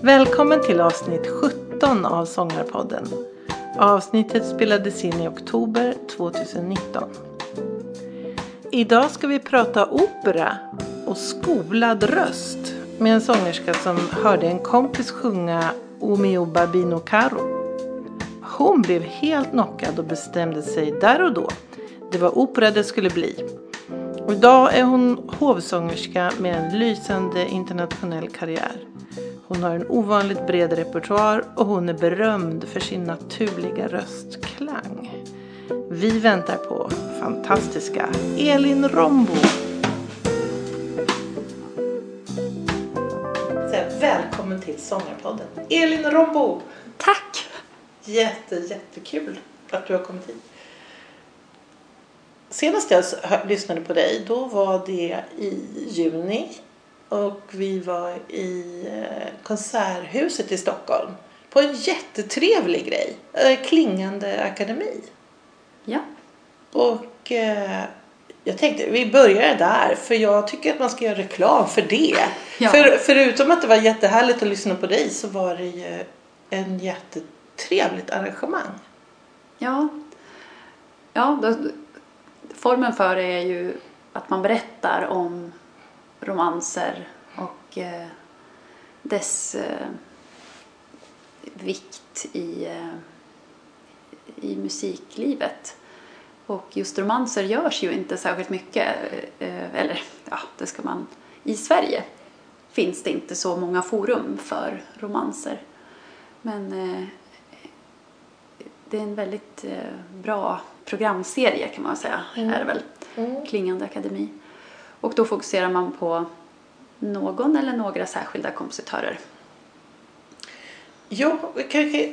Välkommen till avsnitt 17 av Sångarpodden. Avsnittet spelades in i oktober 2019. Idag ska vi prata opera och skolad röst med en sångerska som hörde en kompis sjunga O mio barbino caro. Hon blev helt knockad och bestämde sig där och då. Det var opera det skulle bli. Och idag är hon hovsångerska med en lysande internationell karriär. Hon har en ovanligt bred repertoar och hon är berömd för sin naturliga röstklang. Vi väntar på fantastiska Elin Rombo. Välkommen till Sångarpodden. Elin Rombo. Tack! Jätte, jättekul att du har kommit hit. Senast jag lyssnade på dig då var det i juni och vi var i eh, Konserthuset i Stockholm på en jättetrevlig grej, eh, Klingande akademi. Ja. Och eh, jag tänkte vi börjar där för jag tycker att man ska göra reklam för det. Ja. För, förutom att det var jättehärligt att lyssna på dig så var det ju en trevligt arrangemang. Ja, ja då, formen för det är ju att man berättar om romanser och eh, dess eh, vikt i, eh, i musiklivet. Och just romanser görs ju inte särskilt mycket, eh, eller ja, det ska man... I Sverige finns det inte så många forum för romanser. Men eh, det är en väldigt eh, bra programserie kan man säga, mm. är det väl. Mm. Klingande akademi. Och då fokuserar man på någon eller några särskilda kompositörer. Ja, kanske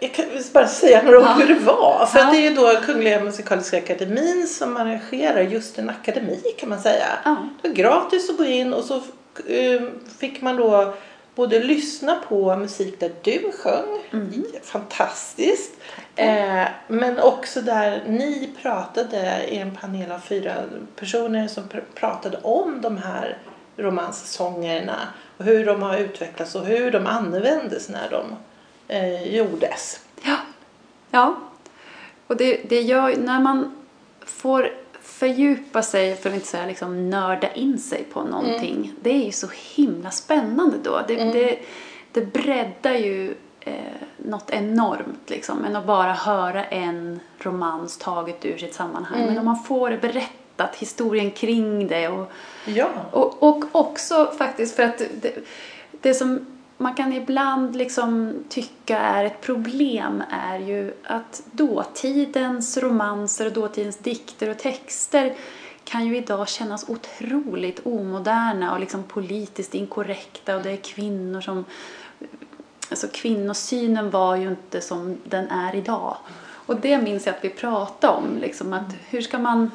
jag kan bara säga några ord ja. hur det var. För ja. det är ju då Kungliga Musikaliska Akademin som arrangerar just en akademi kan man säga. Ja. Det var gratis att gå in och så uh, fick man då både lyssna på musik där du sjöng, mm. fantastiskt. Eh, men också där ni pratade i en panel av fyra personer som pr pratade om de här romanssångerna och hur de har utvecklats och hur de användes när de eh, gjordes. Ja, ja. och det, det gör när man får fördjupa sig, för att inte säga liksom nörda in sig på någonting. Mm. Det är ju så himla spännande då. Det, mm. det, det breddar ju eh, något enormt liksom. Men att bara höra en romans taget ur sitt sammanhang. Mm. Men om man får det berättat, historien kring det och, ja. och, och också faktiskt för att det, det som man kan ibland liksom tycka är ett problem är ju att dåtidens romanser och dåtidens dikter och texter kan ju idag kännas otroligt omoderna och liksom politiskt inkorrekta och det är kvinnor som... Alltså kvinnosynen var ju inte som den är idag. Och det minns jag att vi pratade om, liksom att hur ska man...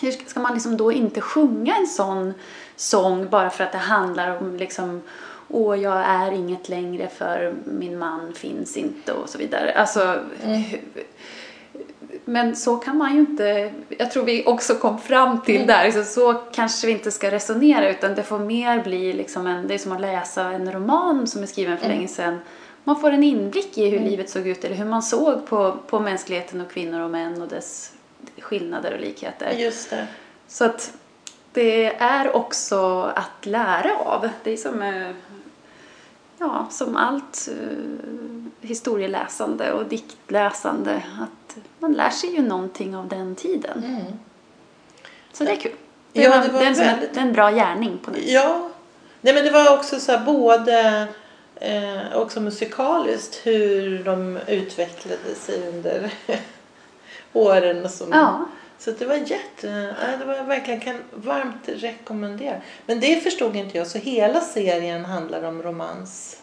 Hur ska man liksom då inte sjunga en sån sång bara för att det handlar om liksom åh, jag är inget längre för min man finns inte och så vidare. Alltså, mm. Men så kan man ju inte, jag tror vi också kom fram till mm. där, liksom, så kanske vi inte ska resonera utan det får mer bli liksom en, det är som att läsa en roman som är skriven för mm. länge sedan. Man får en inblick i hur mm. livet såg ut eller hur man såg på, på mänskligheten och kvinnor och män och dess skillnader och likheter. Just det. Så att det är också att lära av. Det är som ja, som allt eh, historieläsande och diktläsande att man lär sig ju någonting av den tiden. Mm. Så det är kul. Det ja, det var en, väldigt... en bra gärning på något. Ja. Nej, men det var också så här, både eh, också musikaliskt hur de utvecklade sig under åren som ja. Så det var jätte, det var verkligen kan varmt rekommendera. Men det förstod inte jag, så hela serien handlar om romans?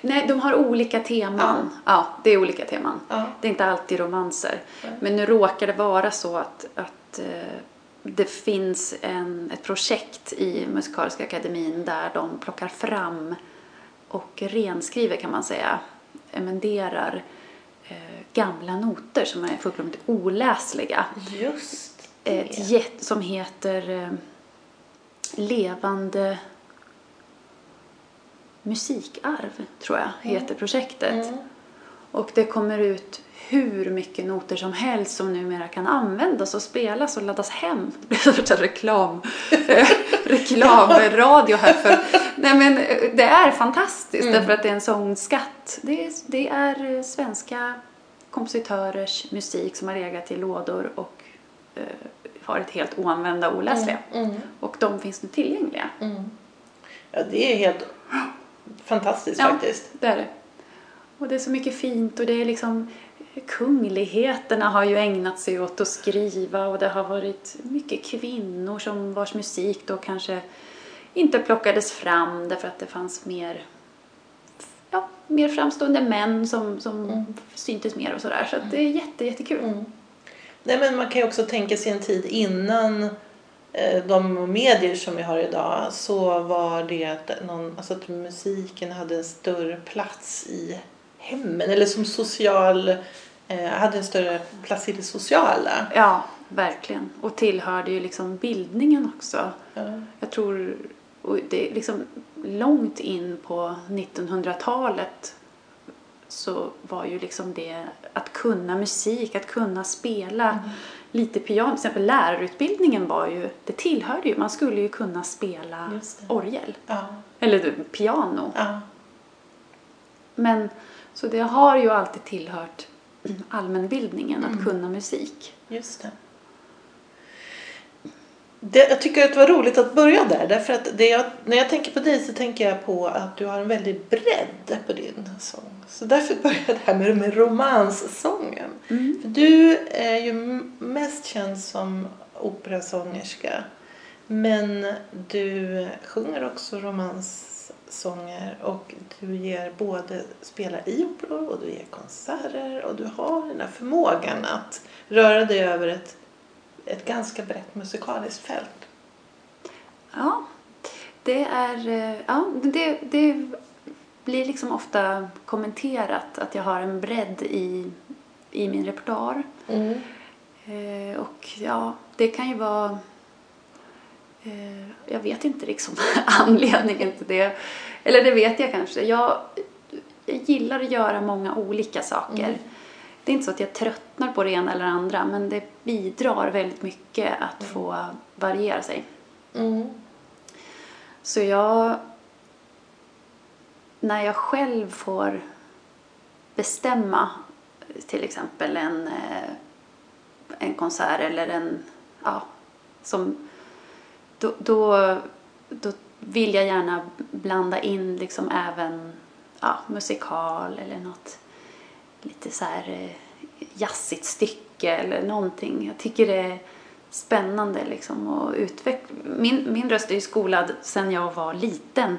Nej, de har olika teman. Ja, ja det är olika teman. Ja. Det är inte alltid romanser. Ja. Men nu råkar det vara så att, att eh, det finns en, ett projekt i Musikaliska akademin där de plockar fram och renskriver kan man säga, emenderar gamla noter som är fullkomligt oläsliga. Just Ett jätte, som heter eh, Levande musikarv, tror jag, heter projektet. Mm. Och det kommer ut hur mycket noter som helst som numera kan användas och spelas och laddas hem. Det blir en sorts reklam, reklamradio här för... Nej men eh, det är fantastiskt Mm. därför att det är en sångskatt. Det är, det är eh, svenska kompositörers musik som har legat i lådor och eh, varit helt oanvända och oläsliga. Mm. Och de finns nu tillgängliga. Mm. Ja, det är helt fantastiskt Ja. faktiskt. Det är det. Och det är så mycket fint och det är liksom kungligheterna har ju ägnat sig åt att skriva och det har varit mycket kvinnor som vars musik då kanske inte plockades fram därför att det fanns mer ja, mer framstående män som, som syntes mer och sådär. Så att det är jätte, jättekul. Mm. Nej, men man kan ju också tänka sig en tid innan eh, de medier som vi har idag så var det att, någon, alltså att musiken hade en större plats i hemmen eller som social eh, hade en större plats i det sociala. Ja, verkligen. Och tillhörde ju liksom bildningen också. Ja. Jag tror, och det är liksom långt in på 1900-talet så var ju liksom det att kunna musik, att kunna spela lite piano. Till exempel lärarutbildningen var ju, det tillhörde ju, man skulle ju kunna spela orgel. Ja. Eller piano. Ja. Men så det har ju alltid tillhört allmänbildningen att kunna musik. Just det. det. Jag tycker att det var roligt att börja där. Därför att jag, när jag tänker på dig så tänker jag på att du har en väldig bredd på din sång. Så därför började jag här med, med romanssången. För du är ju mest känd som operasångerska. Men du sjunger också romanssånger och du ger både spelar i operor och du ger konserter och du har den här förmågan att röra dig över ett, ett ganska brett musikaliskt fält. Ja, det är, eh, ja, det, det blir liksom ofta kommenterat att jag har en bredd i, i min repertoar. Eh, och ja, det kan ju vara... Eh, jag vet inte liksom anledningen till det. Eller det vet jag kanske. Jag, jag gillar att göra många olika saker. Mm. Det är inte så att jag tröttnar på det ena eller andra men det bidrar väldigt mycket att få variera sig. Så jag... När jag själv får bestämma till exempel en, eh, en konsert eller en... Ja, som... Då, då, då vill jag gärna blanda in liksom även ja, musikal eller något lite så här eh, jazzigt stycke eller någonting. Jag tycker det är spännande liksom att utveckla. Min, min röst är ju skolad sedan jag var liten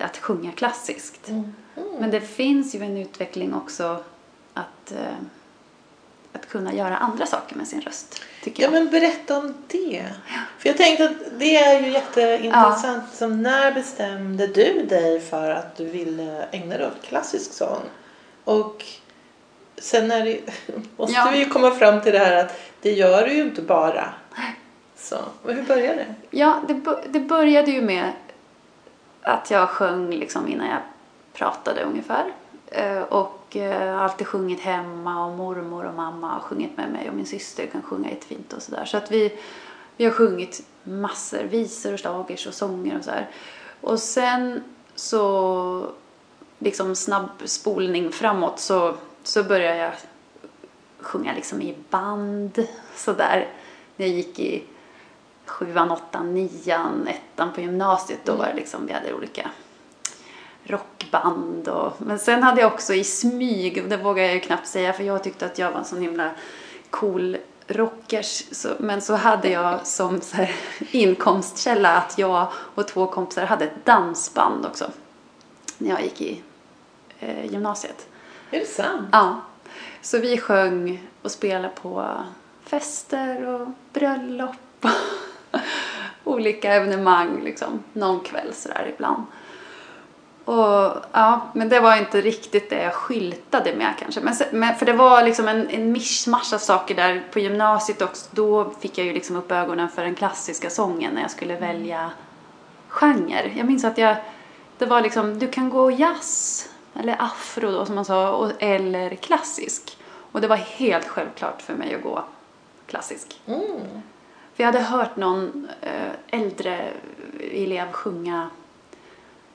att sjunga klassiskt. Men det finns ju en utveckling också att, eh, att kunna göra andra saker med sin röst, tycker Ja jag. men berätta om det. För jag tänkte att det är ju jätteintressant. Som när bestämde du dig för att du ville ägna dig åt klassisk sång? Och sen är det, måste Ja. vi ju komma fram till det här att det gör du ju inte bara. Så, hur började det? Ja, det, det började ju med att jag sjöng liksom innan jag pratade ungefär. Eh, Och eh, alltid sjungit hemma och mormor och mamma har sjungit med mig och min syster kan sjunga jättefint och sådär. Så att vi, vi har sjungit massor, visor och schlagers och sånger och sådär. Och sen så, liksom snabb spolning framåt så, så började jag sjunga liksom i band sådär. När jag gick i sjuan, åttan, nian, ettan på gymnasiet då var det liksom, vi hade olika rockband och, men sen hade jag också i smyg, och det vågar jag ju knappt säga för jag tyckte att jag var en sån himla cool rockers så, men så hade jag som så här, inkomstkälla att jag och två kompisar hade ett dansband också när jag gick i eh, gymnasiet. Är det sant? Ja. Så vi sjöng och spelade på fester och bröllop och olika evenemang liksom. Någon kväll sådär ibland. Och, ja, men det var inte riktigt det jag skyltade med kanske. Men, men, för det var liksom en, en mischmasch av saker där på gymnasiet också. Då fick jag ju liksom upp ögonen för den klassiska sången när jag skulle välja genre. Jag minns att jag, det var liksom, du kan gå jazz, eller afro då som man sa, och, eller klassisk. Och det var helt självklart för mig att gå klassisk. Mm. För jag hade hört någon eh, äldre elev sjunga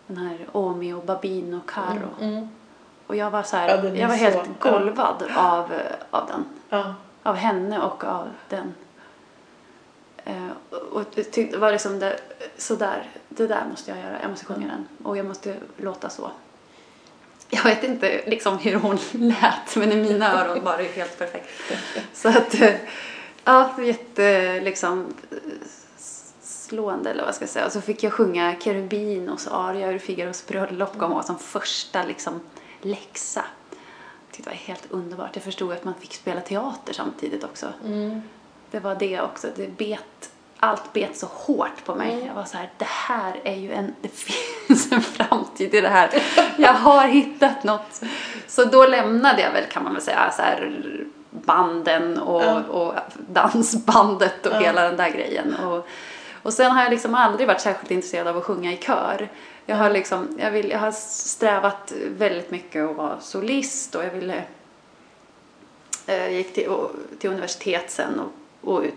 den här Omi och Babin och Caro. Mm. Mm. Och jag var så här, Ja, jag var så- helt ja. golvad av, av den. Ja. Av henne och av den. Eh, och det var liksom det, sådär, det där måste jag göra. Jag måste sjunga den. Och jag måste låta så. Jag vet inte liksom hur hon lät men i mina öron var det helt perfekt. Så att, eh, ja, jätte liksom eh, slående eller vad ska jag säga. Och så fick jag sjunga Kerubinos aria ur Figaros bröllop kom ihåg som första liksom läxa. Jag tyckte det var helt underbart. Jag förstod att man fick spela teater samtidigt också. Mm. Det var det också. Det bet, allt bet så hårt på mig. Mm. Jag var så här, det här är ju en, det finns en framtid i det här. Jag har hittat något. Så då lämnade jag väl kan man väl säga så här banden och, Ja. och dansbandet och Ja. hela den där grejen. Och, och sen har jag liksom aldrig varit särskilt intresserad av att sjunga i kör. Jag har liksom, jag, vill, jag har strävat väldigt mycket att vara solist och jag ville jag gick till, till universitet sen och, och ut,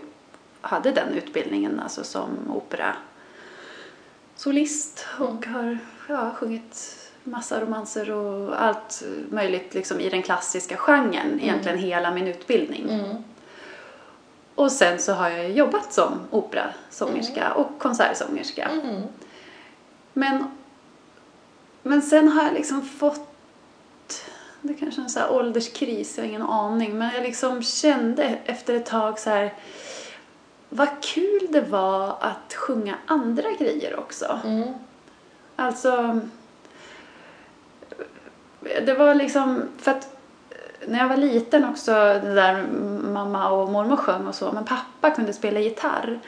hade den utbildningen alltså som opera solist och har ja, sjungit massa romanser och allt möjligt liksom i den klassiska genren egentligen hela min utbildning. Mm. Och sen så har jag jobbat som operasångerska och konsertsångerska. Mm. Men, men sen har jag liksom fått, det kanske är en sån här ålderskris, jag har ingen aning, men jag liksom kände efter ett tag så här, vad kul det var att sjunga andra grejer också. Mm. Alltså, det var liksom, för att när jag var liten också, det där mamma och mormor sjöng och så, men pappa kunde spela gitarr.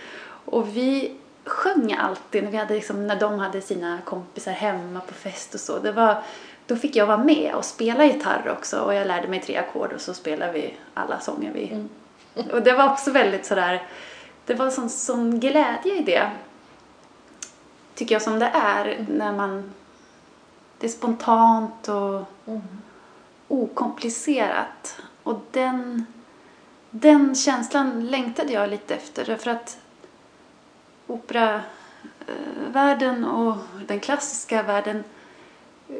Och vi sjöng alltid när, vi hade liksom, när de hade sina kompisar hemma på fest och så. Det var, då fick jag vara med och spela gitarr också och jag lärde mig tre ackord och så spelade vi alla sånger vi. Mm. Och det var också väldigt sådär, det var sån, sån glädje i det. Tycker jag som det är när man, det är spontant och Mm okomplicerat. Och den, den känslan längtade jag lite efter. Därför att operavärlden och den klassiska världen eh,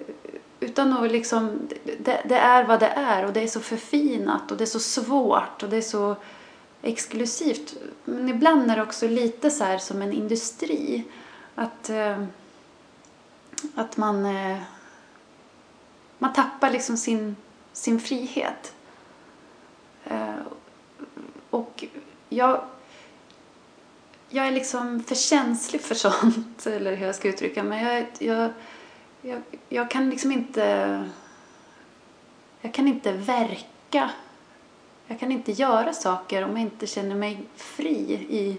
utan att liksom, det, det är vad det är och det är så förfinat och det är så svårt och det är så exklusivt. Men ibland är det också lite så här som en industri. Att, eh, att man, eh, man tappar liksom sin, sin frihet. Eh, och jag, jag är liksom för känslig för sånt, eller hur jag ska uttrycka mig. Jag, jag, jag, jag kan liksom inte... Jag kan inte verka. Jag kan inte göra saker om jag inte känner mig fri i...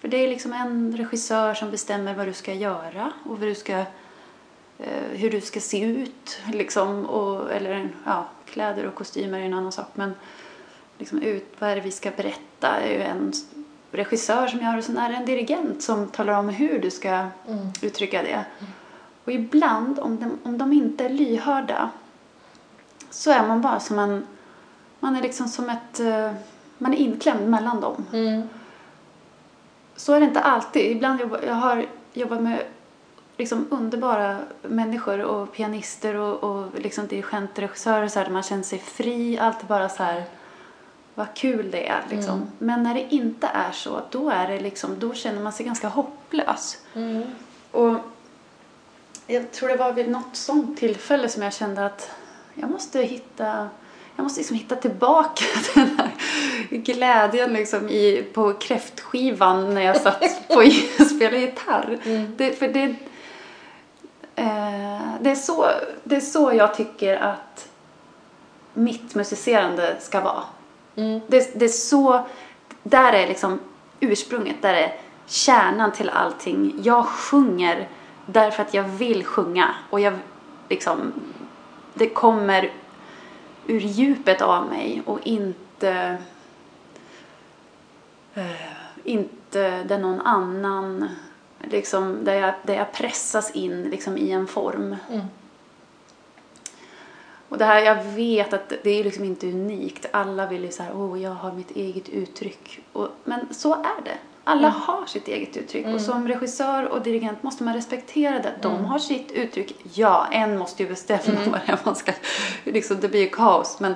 För det är liksom en regissör som bestämmer vad du ska göra och vad du ska, hur du ska se ut. Liksom, och, eller ja, kläder och kostymer är en annan sak. Men liksom ut, vad är det vi ska berätta är ju en regissör som gör och sen är det en dirigent som talar om hur du ska Mm. uttrycka det. Och ibland, om de, om de inte är lyhörda, så är man bara som en... Man är liksom som ett... eh, Man är inklämd mellan dem. Mm. Så är det inte alltid. Ibland jobbar, jag har jobbat med liksom underbara människor och pianister och, och liksom dirigenter, regissörer så här, där man känner sig fri. Allt bara så här, vad kul det är liksom. Mm. Men när det inte är så, då är det liksom, då känner man sig ganska hopplös. Mm. Och jag tror det var vid något sånt tillfälle som jag kände att jag måste hitta jag måste liksom hitta tillbaka den här glädjen liksom i, på kräftskivan när jag satt på spelade gitarr. Mm. Det, för det, det, är så, det är så jag tycker att mitt musicerande ska vara. Mm. Det, det är så, där är liksom ursprunget, där är kärnan till allting. Jag sjunger därför att jag vill sjunga och jag liksom, det kommer ur djupet av mig och inte eh, inte där någon annan liksom, där jag, där jag pressas in liksom, i en form. Mm. Och det här, jag vet att det är liksom inte unikt. Alla vill ju så här, åh, jag har mitt eget uttryck. Och, men så är det. Alla Mm. har sitt eget uttryck. Mm. Och som regissör och dirigent måste man respektera det. De Mm. har sitt uttryck. Ja, en måste ju bestämma Mm. vad det är man ska... Liksom, det blir ju kaos. Men,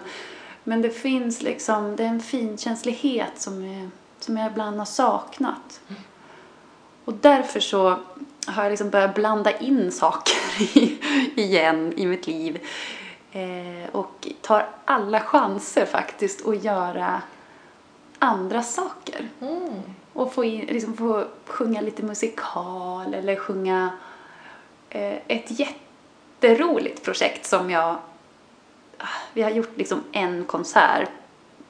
men det finns liksom, det är en finkänslighet som, är, som jag ibland har saknat. Och därför så har jag liksom börjat blanda in saker igen i mitt liv. Eh, och tar alla chanser faktiskt att göra andra saker. Mm. Och få, in, liksom få sjunga lite musikal eller sjunga eh, ett jätteroligt projekt som jag... ah, Vi har gjort liksom en konsert.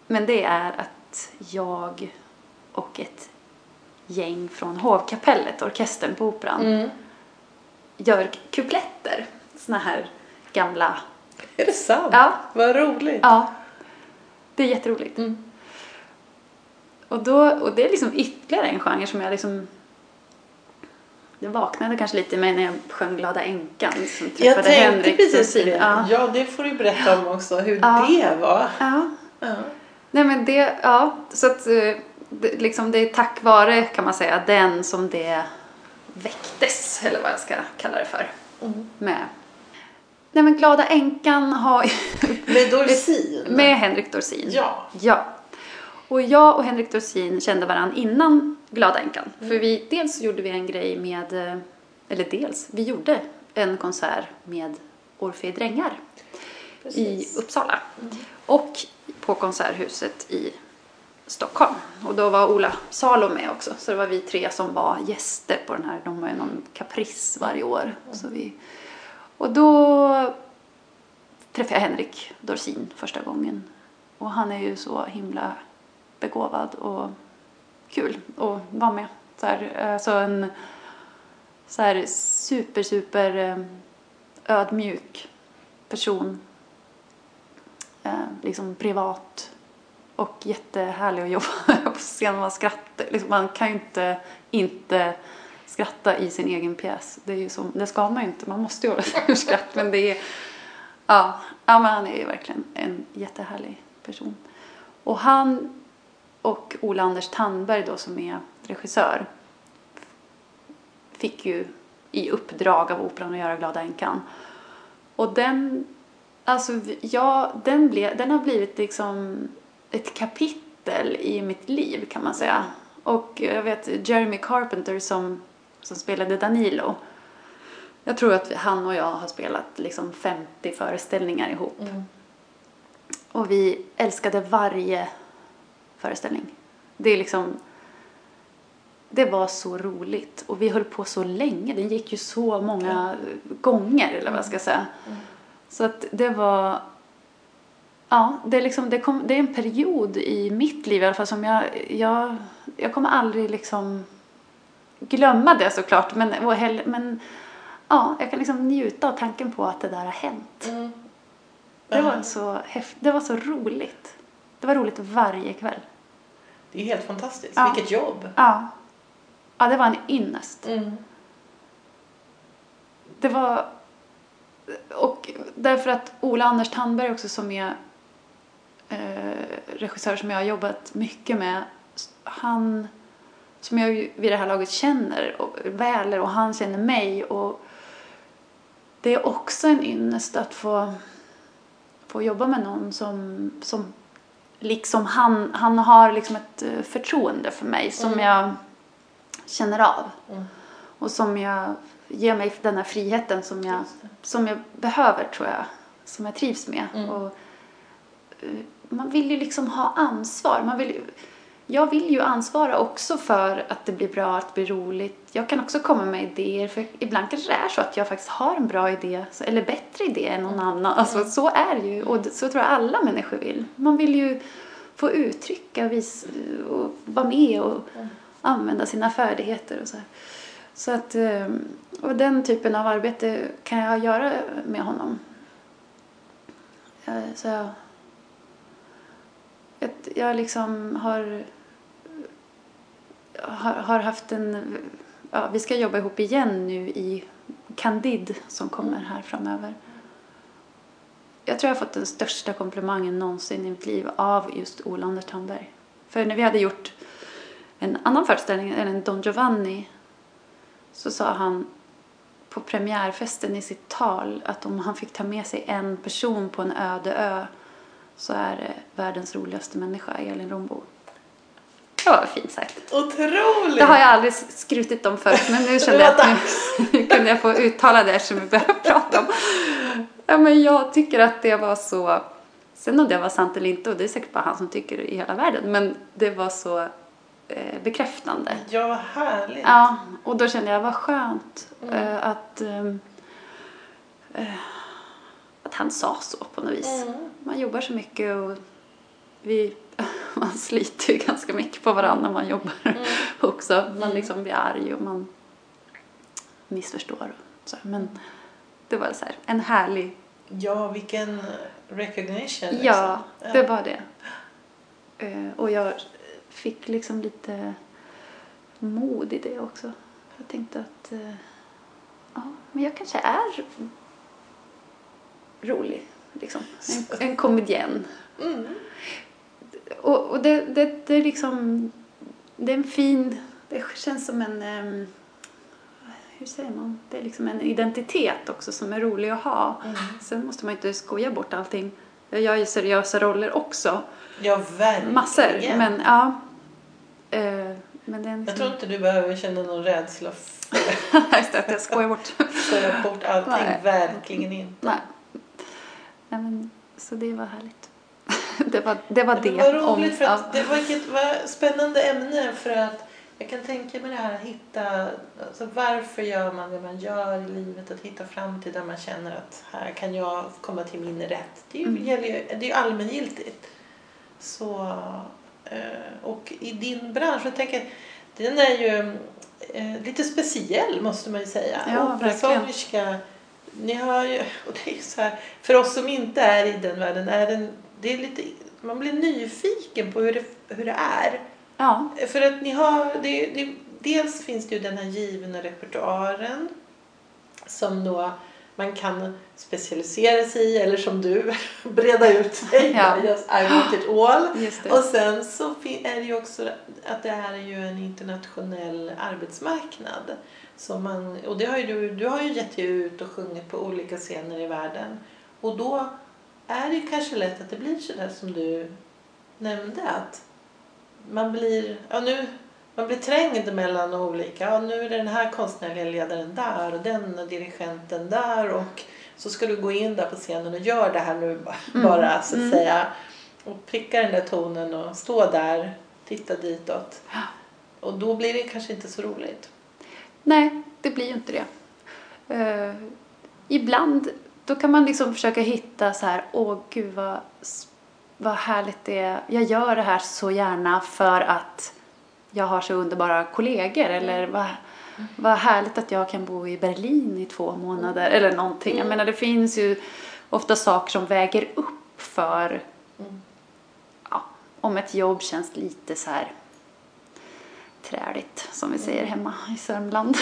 Men det är att jag och ett gäng från Hovkapellet, orkestern på Operan, Mm. gör kupletter. Såna här gamla... Är det sant? Ja. Vad roligt. Ja, det är jätteroligt. Mm. Och, då, och det är liksom ytterligare en genre som jag liksom... Det vaknade kanske lite mig när jag sjöng Glada änkan. Som Jag tänkte Henrik precis det. Ja. Ja, det får du berätta om också, hur Ja. det var. ja. Ja. Nej men det, ja. Så att eh, det, liksom det är tack vare kan man säga den som det väcktes. Eller vad jag ska kalla det för. Mm. Med. Nej men Glada änkan har Med Dorsin? Med Henrik Dorsin. Ja. Ja. Och jag och Henrik Dorsin kände varandra innan Glada änkan. Mm. För vi, dels gjorde vi en grej med, eh, eller dels, vi gjorde en konsert med Orfej Drängar i Precis. Uppsala. Och på Konserthuset i Stockholm. Och då var Ola Salo med också. Så det var vi tre som var gäster på den här. De har ju någon Caprice varje år. Så vi, och då träffade jag Henrik Dorsin första gången. Och han är ju så himla begåvad och kul att vara med. Så här, alltså en så här super, super eh, ödmjuk person. Eh, liksom privat och jättehärlig att jobba på scen. Man skrattar. Liksom, man kan ju inte inte skratta i sin egen pjäs. Det, är ju som, det ska man ju inte. Man måste göra det ur skratt. Men det är... Ja, ja, men han är ju verkligen en jättehärlig person. Och han och Ola Anders Tandberg då som är regissör fick ju i uppdrag av Operan att göra Glada änkan. Och den, alltså ja, den, ble, den har blivit liksom ett kapitel i mitt liv kan man säga. Och jag vet Jeremy Carpenter som, som spelade Danilo. Jag tror att han och jag har spelat liksom 50 föreställningar ihop. Mm. Och vi älskade varje föreställning. Det är liksom... Det var så roligt och vi höll på så länge. Den gick ju så många gånger eller vad jag ska säga. Mm. Så att det var... Ja, det är, liksom, det, kom, det är en period i mitt liv i alla fall som jag... Jag, jag kommer aldrig liksom glömma det såklart. Men, heller, men ja, jag kan liksom njuta av tanken på att det där har hänt. Mm. Det var, så häft, det var så roligt. Det var roligt varje kväll. Det är helt fantastiskt. Ja. Vilket jobb. Ja. Ja, det var en ynnest. Mm. Det var... Och därför att Ola Anders Tandberg också som är eh, regissör som jag har jobbat mycket med. Han som jag vid det här laget känner och, väl och han känner mig. Och det är också en ynnest att få, få jobba med någon som, som liksom han, han har liksom ett eh, förtroende för mig som Mm. jag känner av. Mm. Och som jag ger mig den här friheten som jag, som jag behöver tror jag. Som jag trivs med. Mm. Och, eh, man vill ju liksom ha ansvar. Man vill jag vill ju ansvara också för att det blir bra, att det blir roligt. Jag kan också komma med idéer. För ibland kanske det är så att jag faktiskt har en bra idé. Eller bättre idé än någon annan. Alltså så är det ju. Och så tror jag alla människor vill. Man vill ju få uttrycka och, vis, och vara med och Mm. använda sina färdigheter och så här. Så att, eh, och den typen av arbete kan jag göra med honom. Eh, Så jag, jag, jag liksom har, har, har haft en... Ja, vi ska jobba ihop igen nu i Candid som kommer här framöver. Jag tror jag har fått den största komplimangen någonsin i mitt liv av just Olander Tandberg. För när vi hade gjort en annan föreställning, en Don Giovanni, så sa han på premiärfesten i sitt tal att om han fick ta med sig en person på en öde ö så är det världens roligaste människa, Elin Rombo. Det var fint sagt. Otroligt! Det har jag aldrig skrutit om förut men nu kände jag att nu, nu kunde jag få uttala det eftersom vi började prata om. Ja, men jag tycker att det var så, sen om det var sant eller inte och det är säkert bara han som tycker det i hela världen men det var så eh, bekräftande. Ja, vad härligt. Ja, och då kände jag vad skönt eh, att, ehm, eh, att han sa så på något vis. Mm. Man jobbar så mycket och vi, man sliter ju ganska mycket på varandra när man jobbar också. Man liksom blir arg och man missförstår. Så. Men det var så här, en härlig, Ja, vilken recognition. Liksom. ja, det var det. Eh, och jag fick liksom lite mod i det också. Jag tänkte att eh, ja, men jag kanske är rolig. Liksom. En, en komedien. Mm. Och, och det, det, det är liksom, det är en fin, det känns som en, ehm, hur säger man, det är liksom en identitet också som är rolig att ha. Mm. Sen måste man inte skoja bort allting. Jag gör ju seriösa roller också, Ja, verkligen. massor, men ja. Eh, men en Jag tror inte du behöver känna någon rädsla för att jag skojar bort. att skoja bort allting. Nej. Verkligen inte. Nej. Nej men, så det var härligt. Det var det. Var det. Men vad roligt om- för att ja. det var ett vad spännande ämne för att jag kan tänka mig det här att hitta, alltså varför gör man det man gör i livet? Att hitta fram till där man känner att här kan jag komma till min rätt. Det är ju, Mm. gäller det är allmängiltigt. Så, eh, och i din bransch, jag tänker, den är ju eh, lite speciell måste man ju säga. Ja, verkligen. Operasångerska, ni har ju, och det är så här, för oss som inte är i den världen, är den, det är lite, man blir nyfiken på hur det, hur det är. Ja, För att ni har, det, det, dels finns det ju den här givna repertoaren som då man kan specialisera sig i eller som du, breda ut sig. Ja. Just, I want it all. det. Och sen så är det ju också att det här är ju en internationell arbetsmarknad. Så man, och det har ju du, du har ju gett dig ut och sjungit på olika scener i världen. Och då är det kanske lätt att det blir sådär som du nämnde att man blir, ja nu, man blir trängd mellan olika, ja nu är det den här konstnärliga ledaren där och den dirigenten där och så ska du gå in där på scenen och gör det här nu Mm. bara så att Mm. säga och pricka den där tonen och stå där, titta ditåt. Och då blir det kanske inte så roligt. Nej, det blir ju inte det. Eh, ibland då kan man liksom försöka hitta så här, åh gud vad, vad härligt det är. Jag gör det här så gärna för att jag har så underbara kollegor. Eller vad, vad härligt att jag kan bo i Berlin i två månader. Eller någonting. Jag menar det finns ju ofta saker som väger upp för Mm. ja, om ett jobb känns lite så här träligt som vi säger hemma i Sörmland.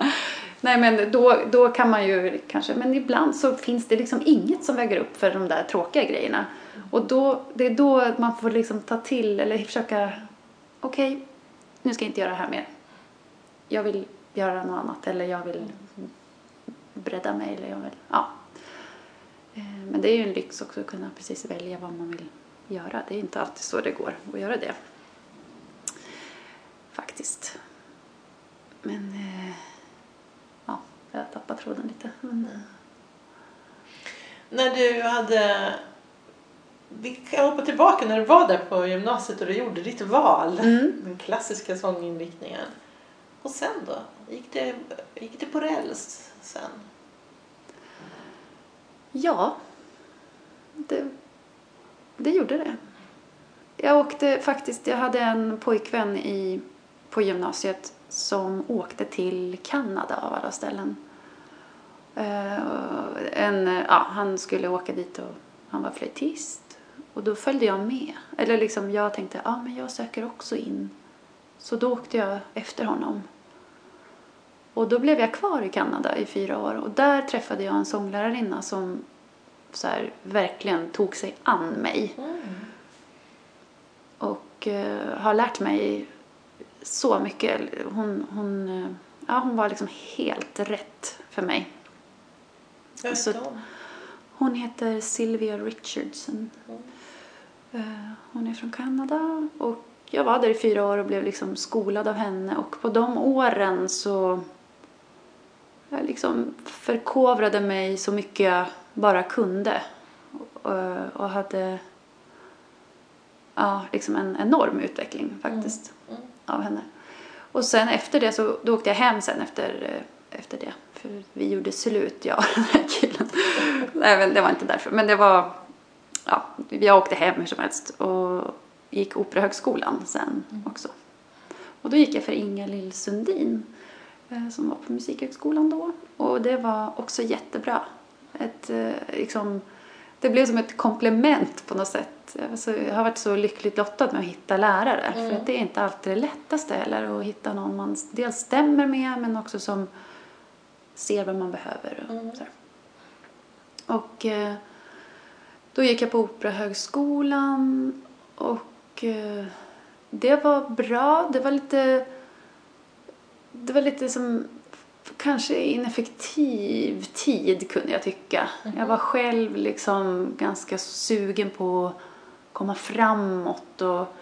Nej men då, då kan man ju kanske, men ibland så finns det liksom inget som väger upp för de där tråkiga grejerna. Och då, det är då man får liksom ta till eller försöka, okej, nu ska jag inte göra det här mer. Jag vill göra något annat eller jag vill bredda mig eller jag vill, ja. Eh, men det är ju en lyx också att kunna precis välja vad man vill göra. Det är inte alltid så det går att göra det. Faktiskt. Men eh, ja, jag tappade tråden lite. Men, När du hade vi kan hoppa tillbaka när du var där på gymnasiet och du gjorde ditt val. Mm. Den klassiska sånginriktningen. Och sen då? Gick det, gick det på räls sen? Ja, det, det gjorde det. Jag åkte faktiskt, jag hade en pojkvän i, på gymnasiet som åkte till Kanada av alla ställen. Eh, en, ja, han skulle åka dit och han var flöjtist. Och då följde jag med. Eller liksom jag tänkte, ja men jag söker också in. Så då åkte jag efter honom. Och då blev jag kvar i Kanada i fyra år och där träffade jag en sånglärarinna som så här, verkligen tog sig an mig. Mm. Och eh, har lärt mig så mycket. Hon, hon, eh, ja, hon var liksom helt rätt för mig. Jag vet Så-. Hon heter Sylvia Richardson. Mm. Eh, Hon är från Kanada och jag var där i fyra år och blev liksom skolad av henne och på de åren så jag liksom förkovrade mig så mycket jag bara kunde och, och hade ja, liksom en enorm utveckling faktiskt Mm. av henne. Och sen efter det så då åkte jag hem sen efter, eh, efter det. För vi gjorde slut, jag och den här killen. Nej, men det var inte därför. Men det var, ja, jag åkte hem hur som helst och gick Operahögskolan sen också. Och då gick jag för Inga Lill Sundin eh, som var på Musikhögskolan då. Och det var också jättebra. Ett, eh, liksom, det blev som ett komplement på något sätt. Alltså, jag har varit så lyckligt lottad med att hitta lärare. För att det är inte alltid det lättaste heller att hitta någon man dels stämmer med men också som ser vad man behöver. Och, Mm. och eh, då gick jag på Operahögskolan och eh, det var bra. Det var lite det var lite som kanske ineffektiv tid kunde jag tycka. Jag var själv liksom ganska sugen på att komma framåt och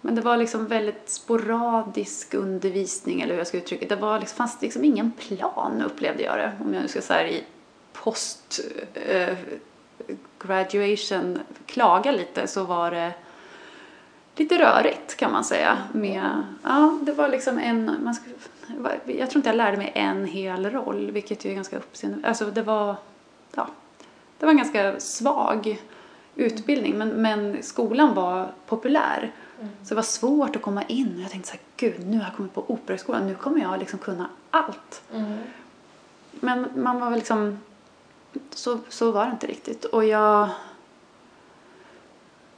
men det var liksom väldigt sporadisk undervisning eller hur jag ska uttrycka det. Det var liksom, fanns liksom ingen plan upplevde jag det. Om jag nu ska säga i post eh, graduation klaga lite så var det lite rörigt kan man säga. Med, ja, det var liksom en, man skulle, jag tror inte jag lärde mig en hel roll, vilket ju är ganska uppseende. Alltså det var, ja, det var en ganska svag utbildning, men, men skolan var populär. Så det var svårt att komma in och jag tänkte så här, gud, nu har jag kommit på Operahögskolan, nu kommer jag liksom kunna allt. Mm. Men man var väl liksom, så, så var det inte riktigt. Och jag,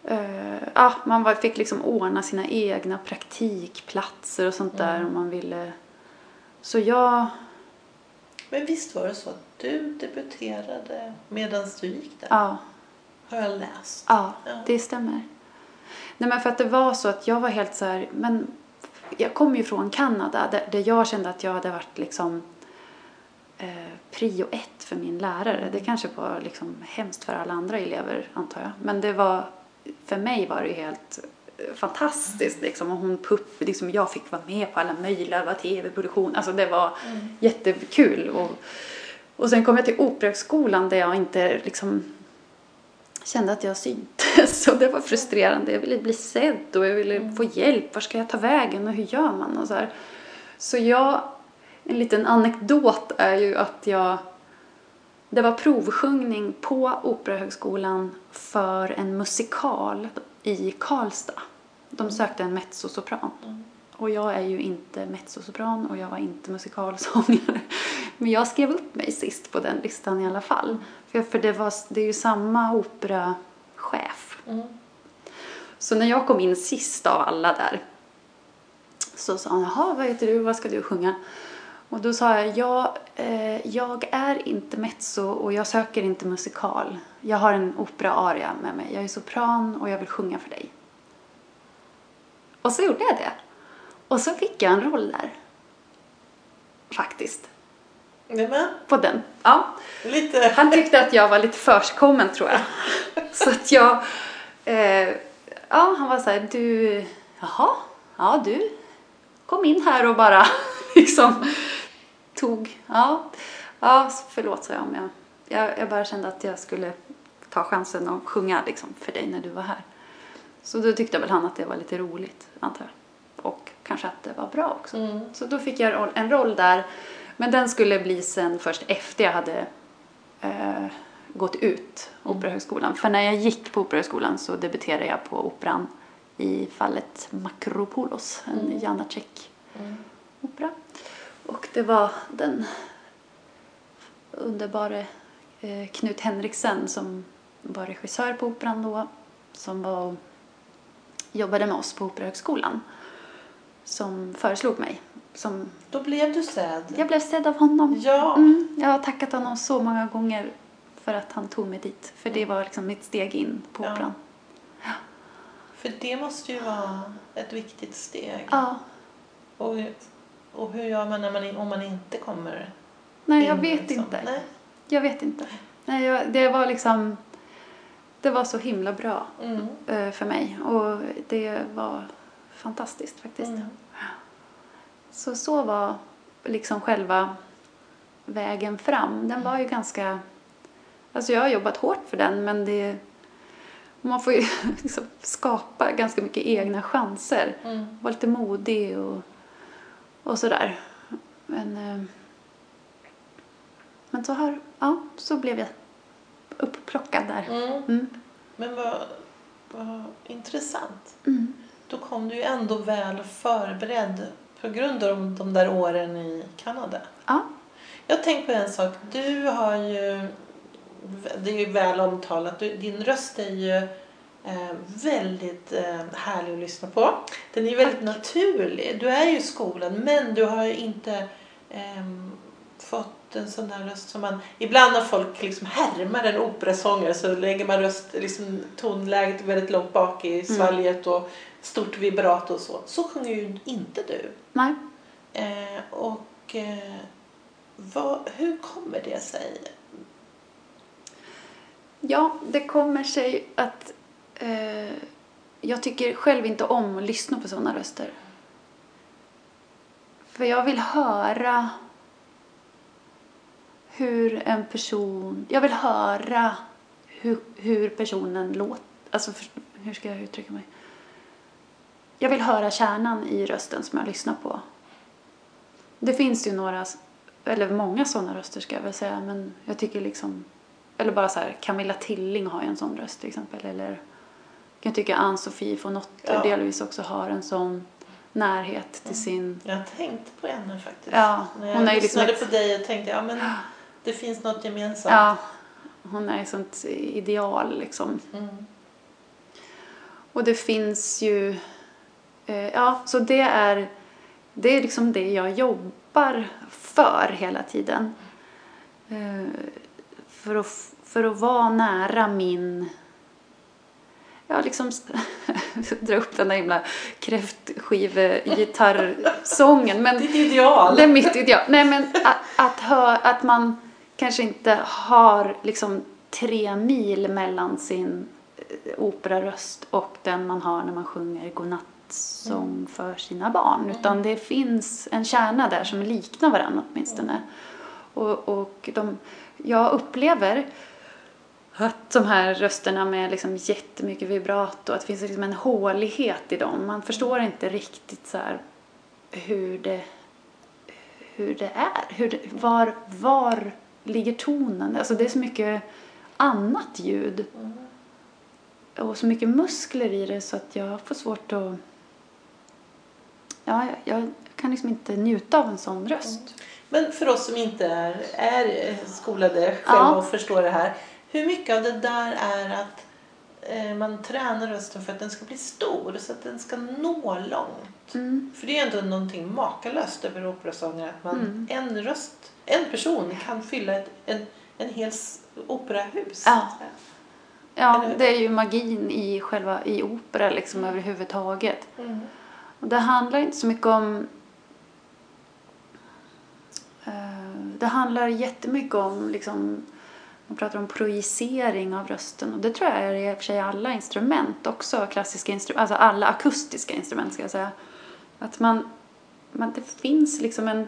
eh, ja, man var, fick liksom ordna sina egna praktikplatser och sånt där om man ville. Så jag, Men visst var det så att du debuterade medan du gick där? ja, Har jag läst. ja, Ja. det stämmer. Nej men för att det var så att jag var helt så här, men jag kom ju från Kanada där, där jag kände att jag hade varit liksom eh, prio ett för min lärare. Det kanske var liksom hemskt för alla andra elever antar jag. Men det var, för mig var det helt eh, fantastiskt liksom. Och hon pupp, liksom jag fick vara med på alla möjliga, tv-produktion, alltså det var jättekul. Och, och sen kom jag till Operahögskolan där jag inte liksom kände att jag syntes och det var frustrerande. Jag ville bli sedd och jag ville få hjälp. Var ska jag ta vägen och hur gör man? Och så, här. så jag, en liten anekdot är ju att jag, det var provsjungning på Operahögskolan för en musikal i Karlstad. De sökte en mezzosopran. Och jag är ju inte mezzosopran och jag var inte musikalsångare. Men jag skrev upp mig sist på den listan i alla fall. För, för det, var, det är ju samma operachef. Mm. Så när jag kom in sist av alla där så sa han, jaha, vad heter du, vad ska du sjunga? Och då sa jag, ja, eh, jag är inte mezzo och jag söker inte musikal. Jag har en opera-aria med mig. Jag är sopran och jag vill sjunga för dig. Och så gjorde jag det. Och så fick jag en roll där. Faktiskt. Nämen, På den. Ja. lite... Han tyckte att jag var lite försigkommen tror jag. Så att jag, eh, ja han var så här, du, jaha, ja du kom in här och bara liksom tog, ja, ja förlåt sa jag om jag, jag, jag bara kände att jag skulle ta chansen att sjunga liksom för dig när du var här. Så då tyckte väl han att det var lite roligt antar jag. Och kanske att det var bra också. Mm. Så då fick jag en roll där. Men den skulle bli sen först efter jag hade eh, gått ut Operahögskolan. För när jag gick på Operahögskolan så debuterade jag på operan i fallet Makropoulos, en Mm. Janacek. Mm. Och det var den underbara eh, Knut Henriksen som var regissör på operan då, som var, jobbade med oss på Operahögskolan, som föreslog mig. Som, Då blev du sedd. jag blev sedd av honom. Ja. Mm, jag har tackat honom så många gånger för att han tog mig dit. För det var liksom mitt steg in på Ja. operan. För det måste ju vara ett viktigt steg. Ja. Och, och hur gör man, när man om man inte kommer Nej, jag in, vet liksom? inte. Nej. Jag vet inte. Nej, jag, det var liksom... Det var så himla bra Mm. eh, för mig. Och det var fantastiskt faktiskt. Mm. Så så var liksom själva vägen fram. Den var ju ganska... Alltså jag har jobbat hårt för den men det... Man får ju liksom skapa ganska mycket egna chanser. Mm. Vara lite modig och, och sådär. Men, eh, men så har... Ja, så blev jag upplockad där. Mm. Mm. Men vad, vad intressant. Mm. Då kom du ju ändå väl förberedd på grund av de där åren i Kanada. Ja. Jag tänker på en sak. Du har ju, det är ju väl omtalat, du, din röst är ju väldigt eh, härlig att lyssna på. Den är ju väldigt naturlig. Du är ju skolad men du har ju inte ehm, fått en sån där röst som man... Ibland när folk liksom härmar en operasångare så lägger man röst, liksom tonläget väldigt långt bak i svalget och stort vibrato och så. Så sjunger ju inte du. Nej. Eh, och eh, vad, hur kommer det sig? Ja, det kommer sig att eh, jag tycker själv inte om att lyssna på sådana röster. För jag vill höra hur en person... Jag vill höra hur, hur personen låter. Alltså, för, hur ska jag uttrycka mig? Jag vill höra kärnan i rösten som jag lyssnar på. Det finns ju några, eller många sådana röster ska jag väl säga, men jag tycker liksom eller bara så här, Camilla Tilling har ju en sån röst till exempel. Eller jag tycka Ann-Sofie von Otter Ja. delvis också har en sån närhet till sin... Jag tänkte på henne faktiskt. Ja, När jag hon är liksom lyssnade ett- på dig och tänkte ja men det finns något gemensamt. Ja, hon är ett sånt ideal liksom. Mm. Och det finns ju... Eh, ja, så det är, det är liksom det jag jobbar för hela tiden. Eh, för, att, för att vara nära min... Ja, liksom dra upp den där himla kräftskive-gitarrsången. Men Ditt ideal. det är mitt ideal. Nej, men att, att, hö, att man kanske inte har liksom tre mil mellan sin eh, operaröst och den man har när man sjunger godnattsång för sina barn. Utan det finns en kärna där som liknar varandra åtminstone. Och, och de, jag upplever att de här rösterna med liksom jättemycket vibrato, att det finns liksom en hålighet i dem. Man förstår inte riktigt så hur det, hur det är. Hur det, var, var ligger tonen? Alltså det är så mycket annat ljud och så mycket muskler i det så att jag får svårt att... Ja, jag, jag kan liksom inte njuta av en sån röst. Men för oss som inte är, är skolade själva Ja. och förstår det här. Hur mycket av det där är att eh, man tränar rösten för att den ska bli stor så att den ska nå långt? Mm. För det är ändå någonting makalöst över operasångare att man, Mm. en röst, en person kan fylla ett, en, en hel operahus. Ja. Ja, det är ju magin i själva i opera liksom överhuvudtaget. Mm. Och det handlar inte så mycket om... Eh, det handlar jättemycket om liksom, man pratar om projicering av rösten och det tror jag är i och för sig alla instrument också, klassiska instrument, alltså alla akustiska instrument ska jag säga. Att man, man det finns liksom en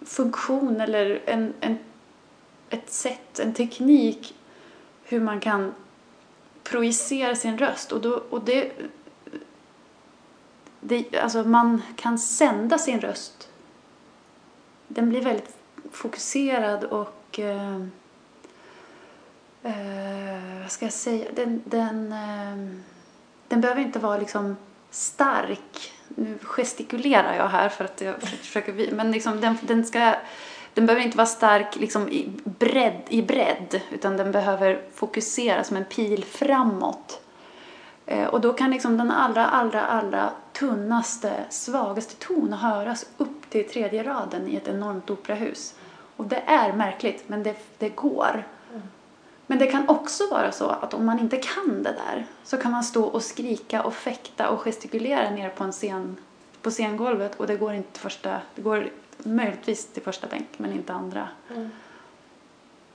funktion eller en, en, ett sätt, en teknik hur man kan projicera sin röst och, då, och det, det, alltså man kan sända sin röst. Den blir väldigt fokuserad och eh, eh, vad ska jag säga? Den, den, eh, den behöver inte vara liksom stark. Nu gestikulerar jag här för att jag försöker, men liksom den, den ska den behöver inte vara stark liksom i, bredd, i bredd utan den behöver fokusera som en pil framåt. Eh, och då kan liksom den allra, allra, allra tunnaste, svagaste ton höras upp till tredje raden i ett enormt operahus. Och det är märkligt, men det, det går. Men det kan också vara så att om man inte kan det där så kan man stå och skrika och fäkta och gestikulera ner på en scen på scengolvet och det går inte första, det går möjligtvis till första bänk men inte andra. Mm.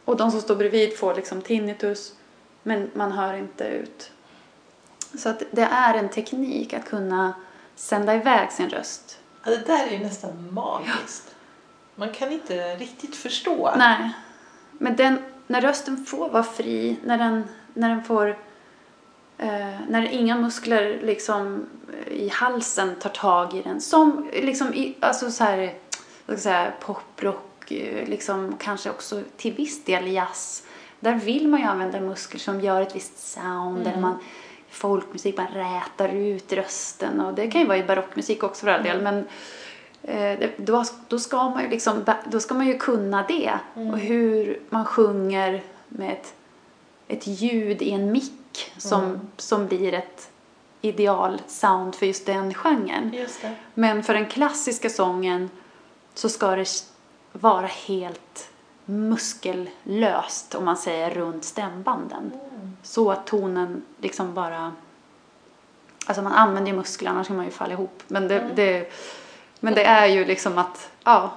Och de som står bredvid får liksom tinnitus men man hör inte ut. Så att det är en teknik att kunna sända iväg sin röst. Ja, det där är nästan magiskt. Ja. Man kan inte riktigt förstå. Nej. Men den, när rösten får vara fri, när den, när den får eh, när inga muskler liksom i halsen tar tag i den. Som liksom i, alltså så här, jag ska säga, poprock, eh, liksom kanske också till viss del jazz. Där vill man ju använda muskler som gör ett visst sound. Mm. Eller man, folkmusik, man rätar ut rösten. Och det kan ju vara i barockmusik också för all del. Mm. Men eh, då, då, ska man ju liksom, då ska man ju kunna det. Mm. Och hur man sjunger med ett, ett ljud i en mick som, mm. som blir ett ideal sound för just den genren. Just Men för den klassiska sången så ska det vara helt muskellöst om man säger runt stämbanden. Mm. Så att tonen liksom bara Alltså man använder ju muskler annars kan man ju falla ihop. Men det, mm. det, men det är ju liksom att, ja.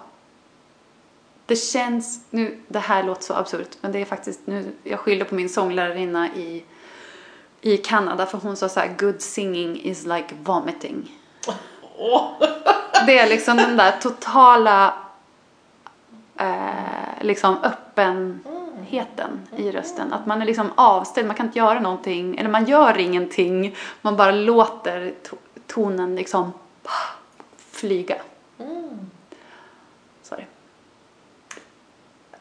Det känns, nu, det här låter så absurt, men det är faktiskt, nu, jag skyller på min sånglärarinna i, i Kanada för hon sa så här, good singing is like vomiting. Oh. det är liksom den där totala eh, liksom öppenheten i rösten. Att man är liksom avställd, man kan inte göra någonting, eller man gör ingenting, man bara låter tonen liksom flyga. Mm. Sorry.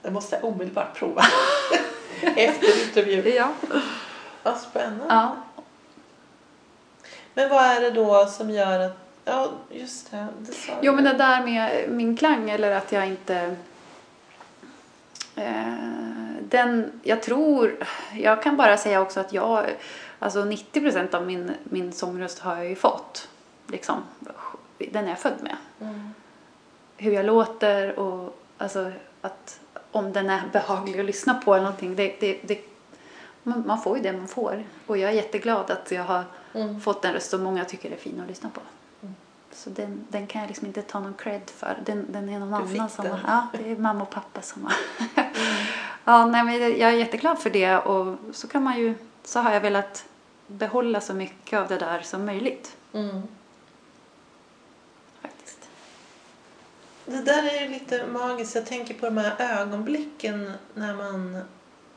Det måste jag omedelbart prova. Efter intervjun. Ja. Vad spännande. Ja. Men vad är det då som gör att Ja, just det. det jo, men det där med min klang eller att jag inte... Eh, den, jag tror... Jag kan bara säga också att jag... Alltså 90 procent av min, min sångröst har jag ju fått. Liksom, den är jag född med. Mm. Hur jag låter och alltså att om den är behaglig att lyssna på eller någonting. Det, det, det, man, får ju det man får. Och jag är jätteglad att jag har mm. fått en röst som många tycker är fin att lyssna på. Så den, den kan jag liksom inte ta någon cred för. Den, den är någon du annan som har, Ja, det är mamma och pappa som har. mm. ja, nej, men jag är jätteglad för det och så kan man ju, så har jag velat behålla så mycket av det där som möjligt. Mm. Faktiskt. Det där är ju lite magiskt. Jag tänker på de här ögonblicken när man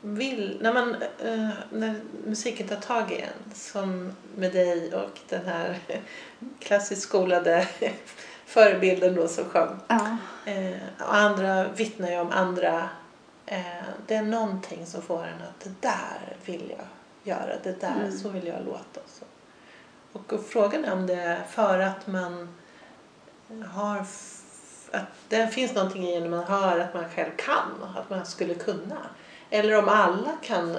vill, när, man, uh, när musiken tar tag i en, som med dig och den här klassiskt skolade förebilden då som sjöng. Ja. Uh, och andra vittnar ju om andra. Uh, det är någonting som får en att det där vill jag göra, det där, mm. så vill jag låta. Och, och frågan är om det är för att man har att det finns någonting i när man hör att man själv kan, att man skulle kunna. Eller om alla kan,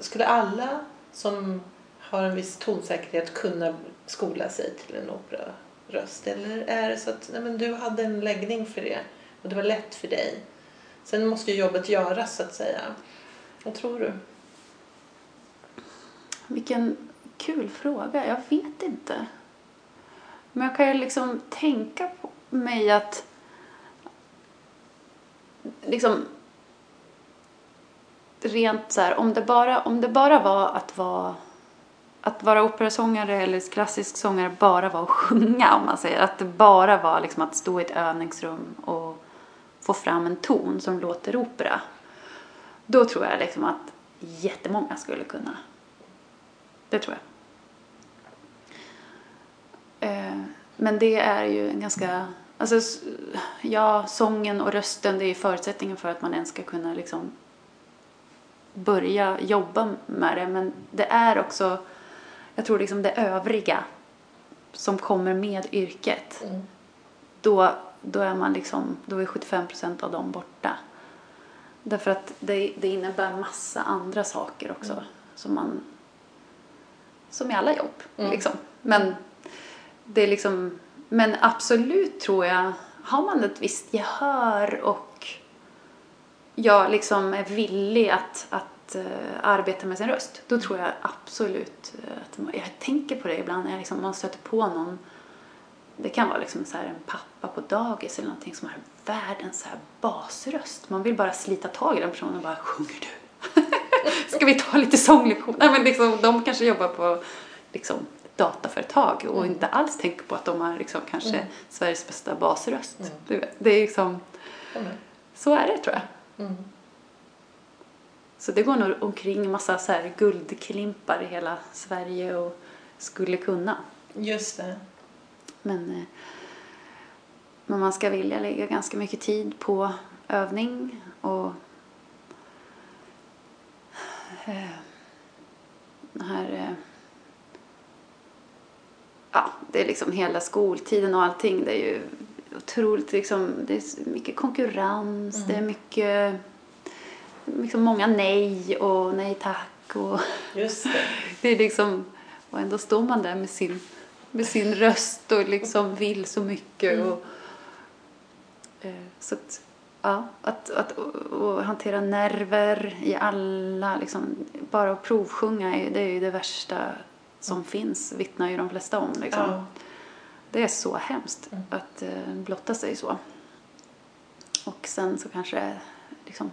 skulle alla som har en viss tonsäkerhet kunna skola sig till en operaröst? Eller är det så att nej, men du hade en läggning för det och det var lätt för dig? Sen måste ju jobbet göras så att säga. Vad tror du? Vilken kul fråga. Jag vet inte. Men jag kan ju liksom tänka på mig att liksom rent så här, om det bara, om det bara var att vara att vara operasångare eller klassisk sångare bara var att sjunga om man säger. Att det bara var liksom att stå i ett övningsrum och få fram en ton som låter opera. Då tror jag liksom att jättemånga skulle kunna. Det tror jag. Eh, men det är ju en ganska, alltså ja, sången och rösten det är förutsättningen för att man ens ska kunna liksom börja jobba med det men det är också, jag tror liksom det övriga som kommer med yrket, Mm. då, då är man liksom, då är 75 procent av dem borta. Därför att det, det innebär massa andra saker också Mm. som man, som i alla jobb Mm. liksom. Men det är liksom, men absolut tror jag, har man ett visst gehör och jag liksom är villig att, att eh, arbeta med sin röst, då tror jag absolut eh, att man, jag tänker på det ibland när jag liksom, man stöter på någon det kan vara liksom så en pappa på dagis eller någonting som har världens så här basröst. Man vill bara slita tag i den personen och bara sjunger du? Ska vi ta lite sånglektion? Nej men liksom, de kanske jobbar på liksom, dataföretag och inte alls tänker på att de har liksom, kanske Mm. Sveriges bästa basröst. Mm. Det är liksom, så är det tror jag. Mm. Så det går nog omkring massa så här guldklimpar i hela Sverige och skulle kunna. Just det. Men, eh, men man ska vilja lägga ganska mycket tid på övning och eh, den här eh, ja, det är liksom hela skoltiden och allting. Det är ju otroligt liksom, det är mycket konkurrens, Mm. det är mycket, liksom många nej och nej tack och Just det. det är liksom, och ändå står man där med sin, med sin röst och liksom vill så mycket. Mm. Och, eh, så att, ja, att, att och, hantera nerver i alla, liksom, bara att provsjunga, det är ju det värsta som finns, vittnar ju de flesta om. Liksom. Mm. Ja. Det är så hemskt Mm. att eh, blotta sig så. Och sen så kanske liksom,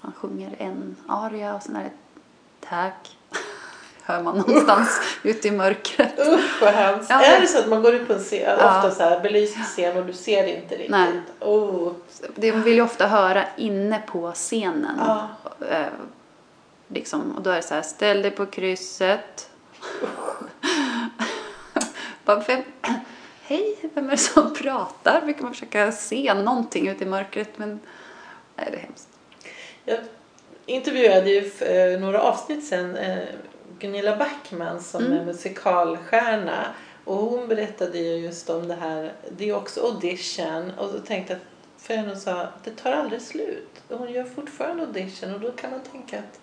man sjunger en aria och sen är det tack. Hör man någonstans ute i mörkret. Usch vad hemskt. Ja, är det så att man går ut på en scen, Ja. ofta så här belyst scen och du ser det inte riktigt? Nej. Oh. Det vill ju ofta höra inne på scenen. Ja. Eh, liksom, och då är det så här, ställ dig på krysset. Bara, vem, Hej, vem är det som pratar? Brukar man försöka se någonting ute i mörkret men nej, det är hemskt. Jag intervjuade ju för några avsnitt sedan eh, Gunilla Backman som Mm. är musikalstjärna. Och hon berättade ju just om det här, det är också audition. Och så tänkte jag, för hon sa, det tar aldrig slut. Hon gör fortfarande audition och då kan man tänka att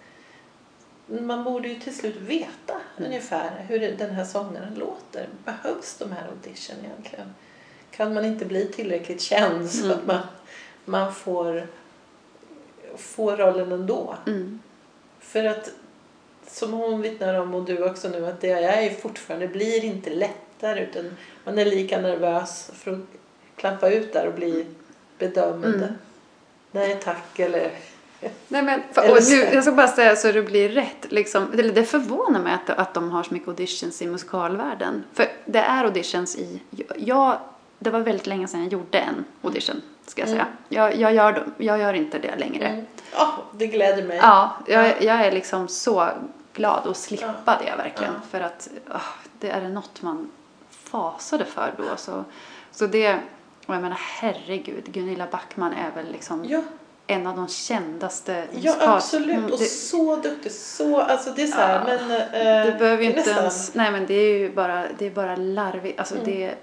man borde ju till slut veta ungefär hur den här sångaren låter. Behövs de här audition egentligen? Kan man inte bli tillräckligt känd så Mm. att man, man får, får rollen ändå? Mm. För att som hon vittnar om och du också nu att det är fortfarande blir inte lättare utan man är lika nervös för att klappa ut där och bli bedömd. Mm. Nej tack eller Nej, men, för, och nu, jag ska bara säga så det blir rätt. Liksom, eller det förvånar mig att, att de har så mycket auditions i musikalvärlden. För det är auditions i... Jag, det var väldigt länge sedan jag gjorde en audition, ska jag säga. Mm. Jag, jag, gör, dem- jag gör inte det längre. Mm. Ja, det gläder mig. Ja, jag, Ja. jag är liksom så glad att slippa det verkligen. Ja. För att ah, det är det något man fasade för då. Så, så det, och jag menar herregud, Gunilla Backman är väl liksom Ja, en av de kändaste ja absolut. Mm, Och det, så duktig. Så, alltså det är så här, Ja. men... eh, det behöver ju inte nästan- ens, nej men det är ju bara, det är bara larvigt. Alltså Mm. det,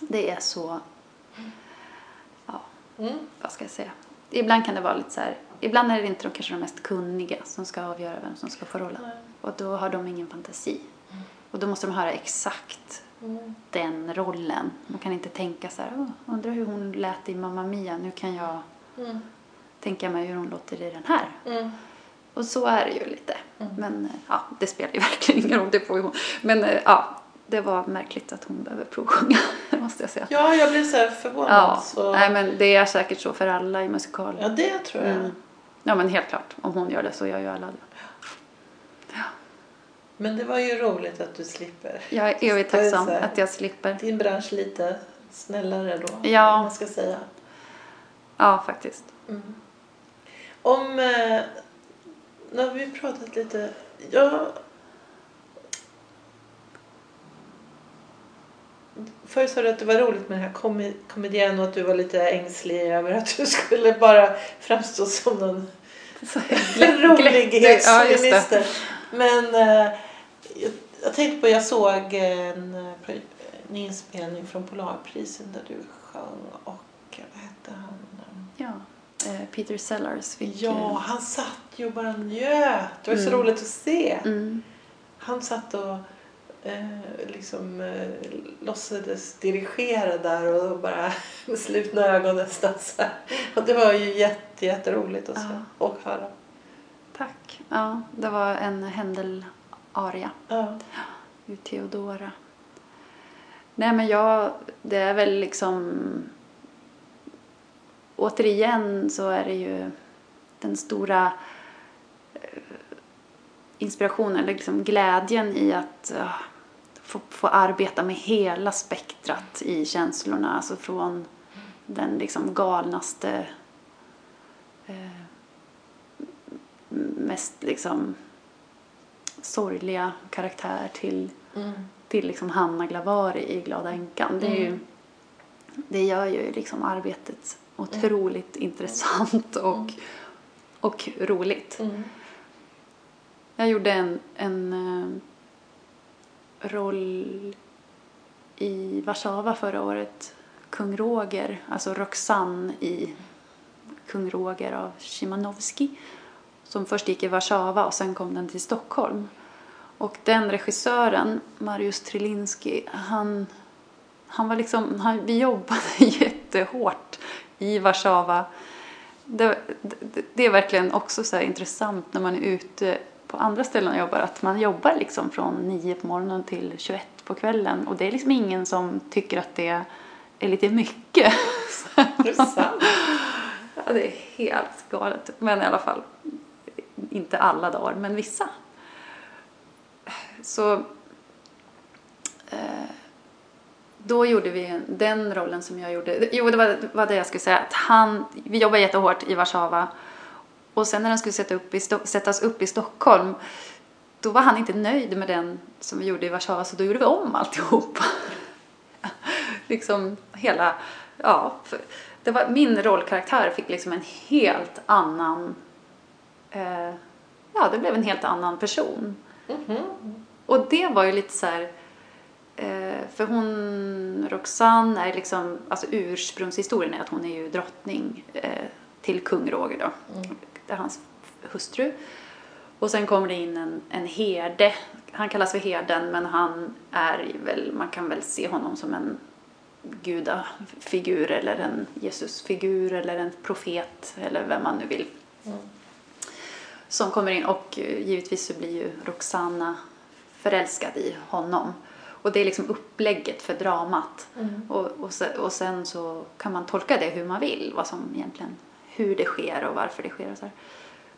det är så, ja Mm. vad ska jag säga. Ibland kan det vara lite så här, ibland är det inte de kanske de mest kunniga som ska avgöra vem som ska få rollen. Och då har de ingen fantasi. Och då måste de höra exakt Mm. den rollen. Man kan inte tänka så här, "Åh, undrar hur hon lät i Mamma Mia, nu kan jag Mm. tänka mig hur hon låter i den här. Mm. Och så är det ju lite. Mm. Men eh, ja, det spelar ju verkligen ingen roll, det får ju hon. Men eh, ja, det var märkligt att hon behöver provsjunga, måste jag säga. Ja, jag blev så här förvånad. Ja, så... nej men det är säkert så för alla i musikal. ja, det tror jag. Mm. Ja men helt klart, om hon gör det så gör ju alla det. Men det var ju roligt att du slipper. Jag är evigt tacksam att jag slipper. Din bransch lite snällare då. Ja. Man ska säga. Ja, faktiskt. Mm. Om... Eh, nu har vi pratat lite... Ja... Förut sa du att det var roligt med den här komi- komedien och att du var lite ängslig över att du skulle bara framstå som någon Så rolighetsminister. Ja, just det. Men eh, jag tänkte på, jag såg en, en inspelning från Polarprisen där du sjöng och vad hette han? Ja, eh, Peter Sellers fick... Ja, eh, han satt ju och bara njöt. Det var så Mm. roligt att se. Mm, Han satt och eh, liksom eh, låtsades dirigera där och bara med slutna ögon nästan så här. Och det var ju jätte, jätteroligt att se Ja. och höra. tack. Ja, det var en Händel-aria. Ja. ur Theodora. Nej men jag, det är väl liksom återigen så är det ju den stora eh, inspirationen, eller liksom glädjen i att få, få arbeta med hela spektrat i känslorna, alltså från den liksom galnaste eh, mest liksom sorgliga karaktär till Mm. till liksom Hanna Glavari i Glada änkan. Det, är ju, Mm. det gör ju liksom arbetet otroligt intressant och, och roligt. Mm. Jag gjorde en, en eh, roll i Warszawa förra året. Kung Roger, alltså Roxanne i Kung Roger av Szymanowski. Som först gick i Warszawa och sen kom den till Stockholm. Och den regissören, Mariusz Trilinski, han, han var liksom, han, vi jobbade jättehårt i Warszawa. Det, det, det är verkligen också så intressant när man är ute på andra ställen och jobbar, att man jobbar liksom från 9 på morgonen till 21 på kvällen och det är liksom ingen som tycker att det är lite mycket. Är det sant? Ja, det är helt galet. Men i alla fall, inte alla dagar, men vissa. Så eh, då gjorde vi den rollen som jag gjorde. Jo, det var, det var det jag skulle säga. Att han, vi jobbade jättehårt i Warszawa. Och sen när den skulle sätta upp i, sättas upp i Stockholm då var han inte nöjd med den som vi gjorde i Warszawa så då gjorde vi om alltihopa. liksom hela, ja. Det var, min rollkaraktär fick liksom en helt annan, eh, ja det blev en helt annan person. Mhm. Och det var ju lite så här, eh, för hon, Roxanne är liksom, alltså ursprungshistorien är att hon är ju drottning eh, till kung Roger då. Det är hans hustru. Och sen kommer det in en, en herde. Han kallas för herden men han är väl, man kan väl se honom som en gudafigur eller en Jesusfigur eller en profet eller vem man nu vill. Som kommer in och eh, givetvis så blir ju Roxana förälskad i honom. Och det är liksom upplägget för dramat. Och, och, se, och sen så kan man tolka det hur man vill, vad som egentligen, hur det sker och varför det sker och så här.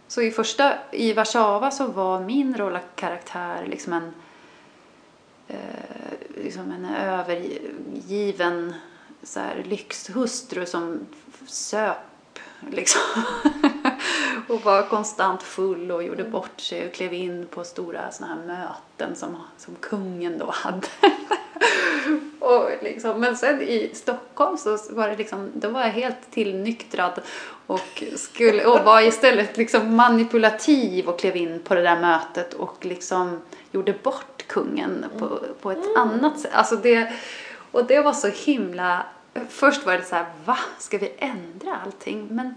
Så i första, i Warszawa så var min rollkaraktär liksom en eh, liksom en övergiven så här, lyxhustru som söp liksom. och var konstant full och gjorde bort sig och klev in på stora såna här möten som, som kungen då hade. och liksom, men sen i Stockholm så var det liksom, då var jag helt tillnyktrad och, skulle, och var istället liksom manipulativ och klev in på det där mötet och liksom gjorde bort kungen på, på ett annat sätt. Alltså det, och det var så himla, först var det så här, va, ska vi ändra allting? Men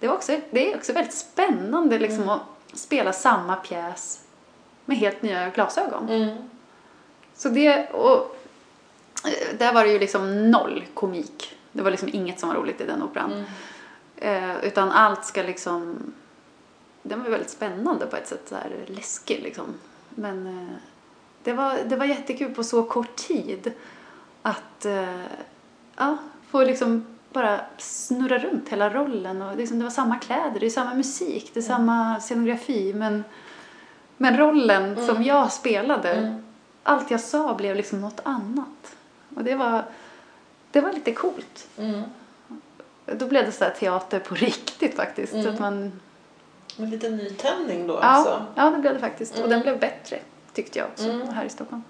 det, var också, det är också väldigt spännande liksom att spela samma pjäs med helt nya glasögon. Mm. Så det, och eh, där var det ju liksom noll komik. Det var liksom inget som var roligt i den operan. Eh, utan allt ska liksom, den var väldigt spännande på ett sätt, så här läskig liksom. Men eh, det, var, det var jättekul på så kort tid att eh, ja, få liksom bara snurra runt hela rollen. Och liksom, det var samma kläder, det är samma musik, det är samma scenografi. Men, men rollen som jag spelade, allt jag sa blev liksom något annat. Och det var, det var lite coolt. Mm. Då blev det så teater på riktigt faktiskt. Så att man, Med lite nytändning då ja, alltså. ja, det blev det faktiskt. Och den blev bättre tyckte jag också här i Stockholm.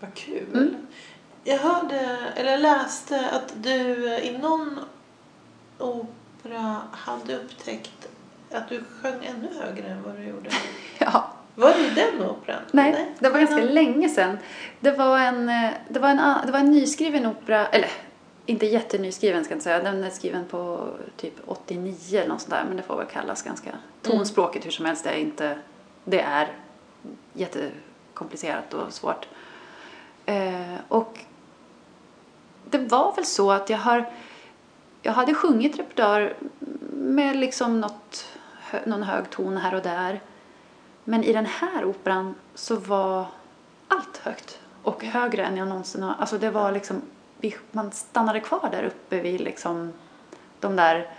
Vad kul. Mm. Jag hörde, eller läste att du i någon opera hade upptäckt att du sjöng ännu högre än vad du gjorde. Ja, Var det den operan? Nej, det var ganska Men, länge sedan. Det var en, det var en, det var en nyskriven opera, eller inte jättenyskriven ska jag inte säga. Den är skriven på typ 89 eller något sånt där. Men det får väl kallas ganska tonspråkigt hur som helst. Det är inte, det är jättekomplicerat och svårt. Eh, och det var väl så att jag har, jag hade sjungit repertoar med liksom något, någon hög ton här och där. Men i den här operan så var allt högt och högre än jag någonsin har. Alltså det var liksom, man stannade kvar där uppe vid liksom de där,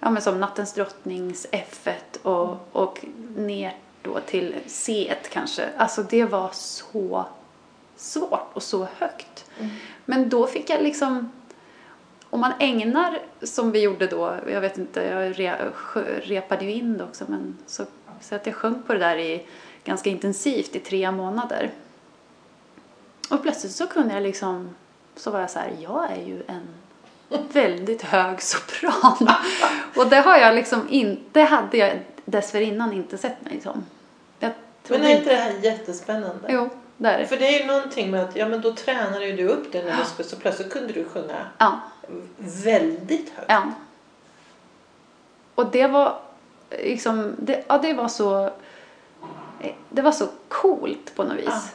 ja men som Nattens drottnings F1 och, och ner då till C1 kanske. Alltså det var så svårt och så högt. Men då fick jag liksom, om man ägnar som vi gjorde då, jag vet inte, jag re, repade ju in det också, men så, så att jag sjöng på det där i, ganska intensivt i tre månader. Och plötsligt så kunde jag liksom, så var jag så här, jag är ju en väldigt hög sopran. Och det har jag liksom inte, hade jag dessförinnan inte sett mig som. Jag Men är inte det här jättespännande? Jo, det är det. För det är ju någonting med att, ja men då tränade ju du upp det när du så plötsligt kunde du sjunga Ja. väldigt högt. Ja. Och det var liksom, det, ja det var så, det var så coolt på något vis.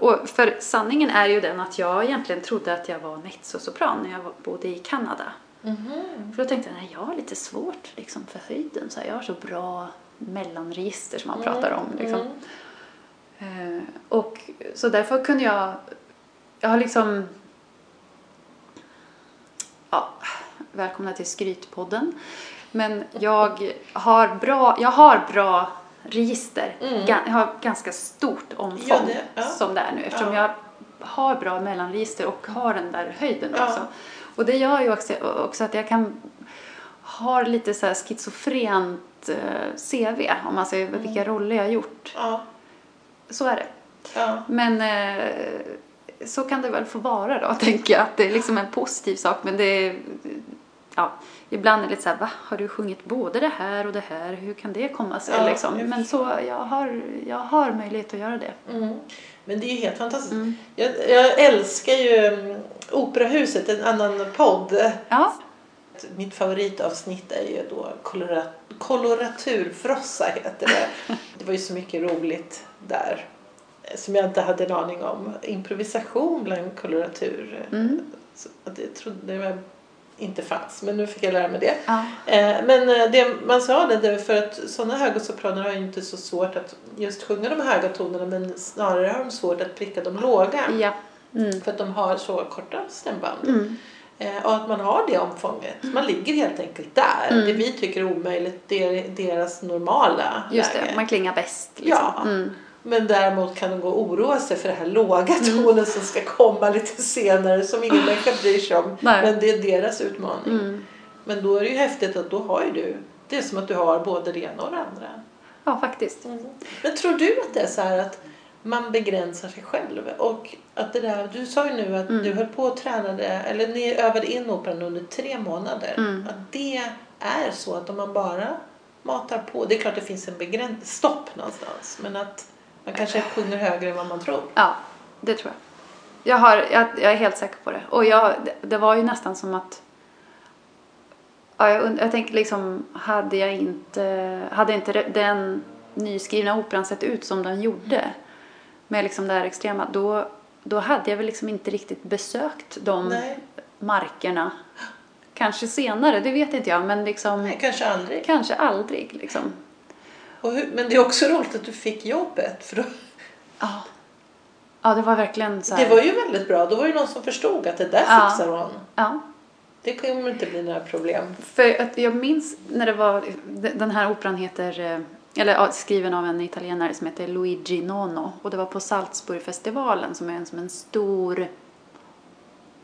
Och för sanningen är ju den att jag egentligen trodde att jag var mezzosopran när jag bodde i Kanada. Mhm. För då tänkte jag, nej jag har lite svårt liksom för höjden. Så här, jag har så bra mellanregister som man pratar om. Liksom. Mm. Eh, och så därför kunde jag, jag har liksom, ja, välkomna till Skrytpodden. Men jag har bra, jag har bra register. Mm. Jag har ganska stort omfång Ja, det- ja. som det är nu eftersom Ja. jag har bra mellanregister och har den där höjden också. Och det gör ju också, också att jag kan har lite så här schizofrent eh, CV om man säger Mm. vilka roller jag har gjort. Ja. Så är det. Ja. Men eh, så kan det väl få vara då, tänker jag. Att det är liksom en positiv sak. Men det är, ja, ibland är det lite så här, va? Har du sjungit både det här och det här? Hur kan det komma sig? Ja, liksom? Men så, jag har, jag har möjlighet att göra det. Mm. Men det är ju helt fantastiskt. Mm. Jag, jag älskar ju mm, Operahuset, en annan podd. Ja, Mitt favoritavsnitt är ju då kolora, koloraturfrossa heter det. Det var ju så mycket roligt där som jag inte hade en aning om. Improvisation bland koloratur. Mm. Att jag trodde jag inte fanns men nu fick jag lära mig det. ja, Eh, Men eh, det, man sa det för att sådana höga sopraner har ju inte så svårt att just sjunga de höga tonerna men snarare har de svårt att pricka de låga. ja. Mm. För att de har så korta stämband. Mm. Eh, och att man har det omfånget. Man ligger helt enkelt där. Mm. Det vi tycker är omöjligt det är deras normala Just läge. det, man klingar bäst. Liksom. Ja. Mm. Men däremot kan de gå och oroa sig för det här låga tonen som ska komma lite senare som ingen människa bryr sig om. Nej. Men det är deras utmaning. Mm. Men då är det ju häftigt att då har ju du, det är som att du har både det ena och det andra. Ja, faktiskt. Men tror du att det är så här att man begränsar sig själv? Och att det där, du sa ju nu att Mm. du höll på och tränade, eller ni övade in operan under tre månader. Mm. Att det är så att om man bara matar på, det är klart det finns en begränsning, stopp någonstans. Men att man kanske sjunger högre än vad man tror. Ja, det tror jag. Jag, har, jag, jag är helt säker på det. Och jag, det, det var ju nästan som att... Ja, jag, jag tänker liksom, hade jag inte... Hade inte den nyskrivna operan sett ut som den gjorde med liksom det här extrema, då, då hade jag väl liksom inte riktigt besökt de Nej, markerna. Kanske senare, det vet inte jag, men liksom nej, kanske aldrig. kanske aldrig liksom. Hur, men det är också roligt att du fick jobbet. För då, Ja. Ja, det var verkligen så här. det var ju väldigt bra. Då var det någon som förstod att det där Ja. fixar hon. Ja. Det kommer inte bli några problem. För att jag minns när det var, den här operan heter, eh, eller skriven av en italienare som heter Luigi Nono. Och det var på Salzburgfestivalen som är en, som en stor,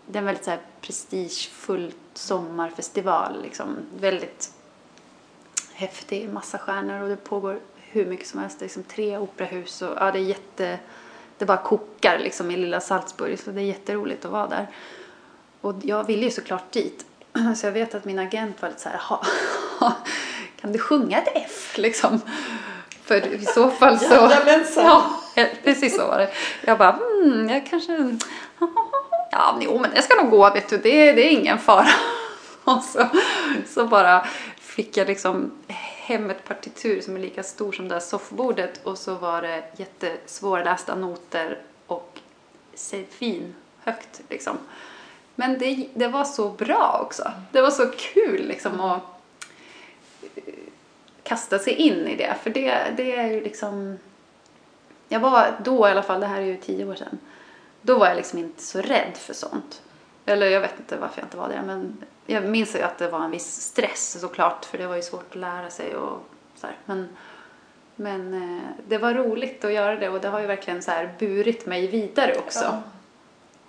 det är en väldigt så här prestigefull sommarfestival. Liksom. Väldigt häftig, massa stjärnor och det pågår hur mycket som helst. Det är liksom tre operahus och ja, det är jätte, det bara kokar liksom i lilla Salzburg. Så det är jätteroligt att vara där. Och jag ville ju såklart dit. Så jag vet att min agent var lite så här, "Ha, kan du sjunga ett F liksom? För i så fall så... Ja, precis så var det. Jag bara, hmm, jag kanske... Ja, jo, men det ska nog gå, vet du. Det, det är ingen fara. Och så, så bara fick jag liksom hem ett partitur som är lika stor som det här soffbordet och så var det jättesvårlästa noter och fin högt liksom. Men det, det var så bra också. Det var så kul liksom att kasta sig in i det. För det, det är ju liksom... Jag var då i alla fall, det här är ju tio år sedan. Då var jag liksom inte så rädd för sånt. Eller jag vet inte varför jag inte var det. Men jag minns ju att det var en viss stress såklart. För det var ju svårt att lära sig och så här. Men, men eh, det var roligt att göra det och det har ju verkligen så här burit mig vidare också. Ja.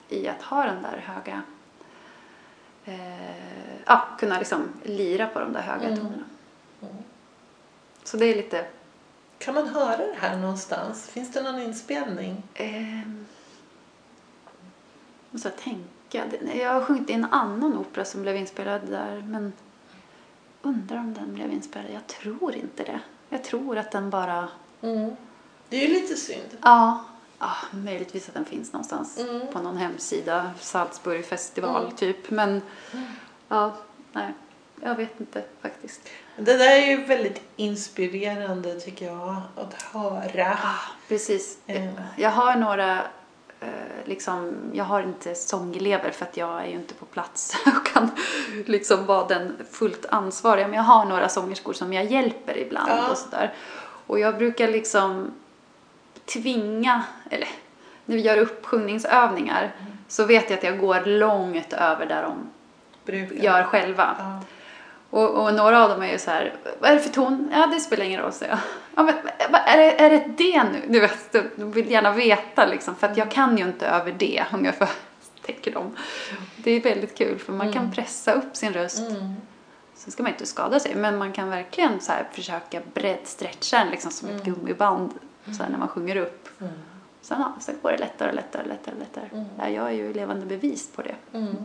I att ha den där höga eh, ja, kunna liksom lira på de där höga Mm. tonerna. Mm. Så det är lite... Kan man höra det här någonstans? Finns det någon inspelning? Eh, måste jag tänka. Jag har sjungit i en annan opera som blev inspelad där men undrar om den blev inspelad. Jag tror inte det. Jag tror att den bara... Mm. Det är ju lite synd. Ja, ja möjligtvis att den finns någonstans Mm. på någon hemsida. Salzburg festival Mm. typ. Men ja, nej. Jag vet inte faktiskt. Det där är ju väldigt inspirerande tycker jag att höra. Ah, precis. Mm. Jag har några, eh, liksom, jag har inte sångelever för att jag är ju inte på plats och kan liksom vara den fullt ansvariga. Men jag har några sångerskor som jag hjälper ibland Ja. och sådär. Och jag brukar liksom tvinga, eller när vi gör uppsjungningsövningar så vet jag att jag går långt över där de Brukar. gör själva. Ja. Och, och några av dem är ju så här, vad är det för ton? Ja, det spelar ingen roll, säger jag. Ja, men, är, det, är det det nu? Du vet, de vill gärna veta liksom, för att jag kan ju inte över det ungefär, tänker de. Det är väldigt kul för man kan pressa upp sin röst. Mm. Sen ska man inte skada sig, men man kan verkligen så här försöka breddstretcha den liksom som ett gummiband så här, när man sjunger upp. Mm. Sen, ja, sen går det lättare och lättare och lättare. Lättare. Mm. Ja, jag är ju levande bevis på det. Mm.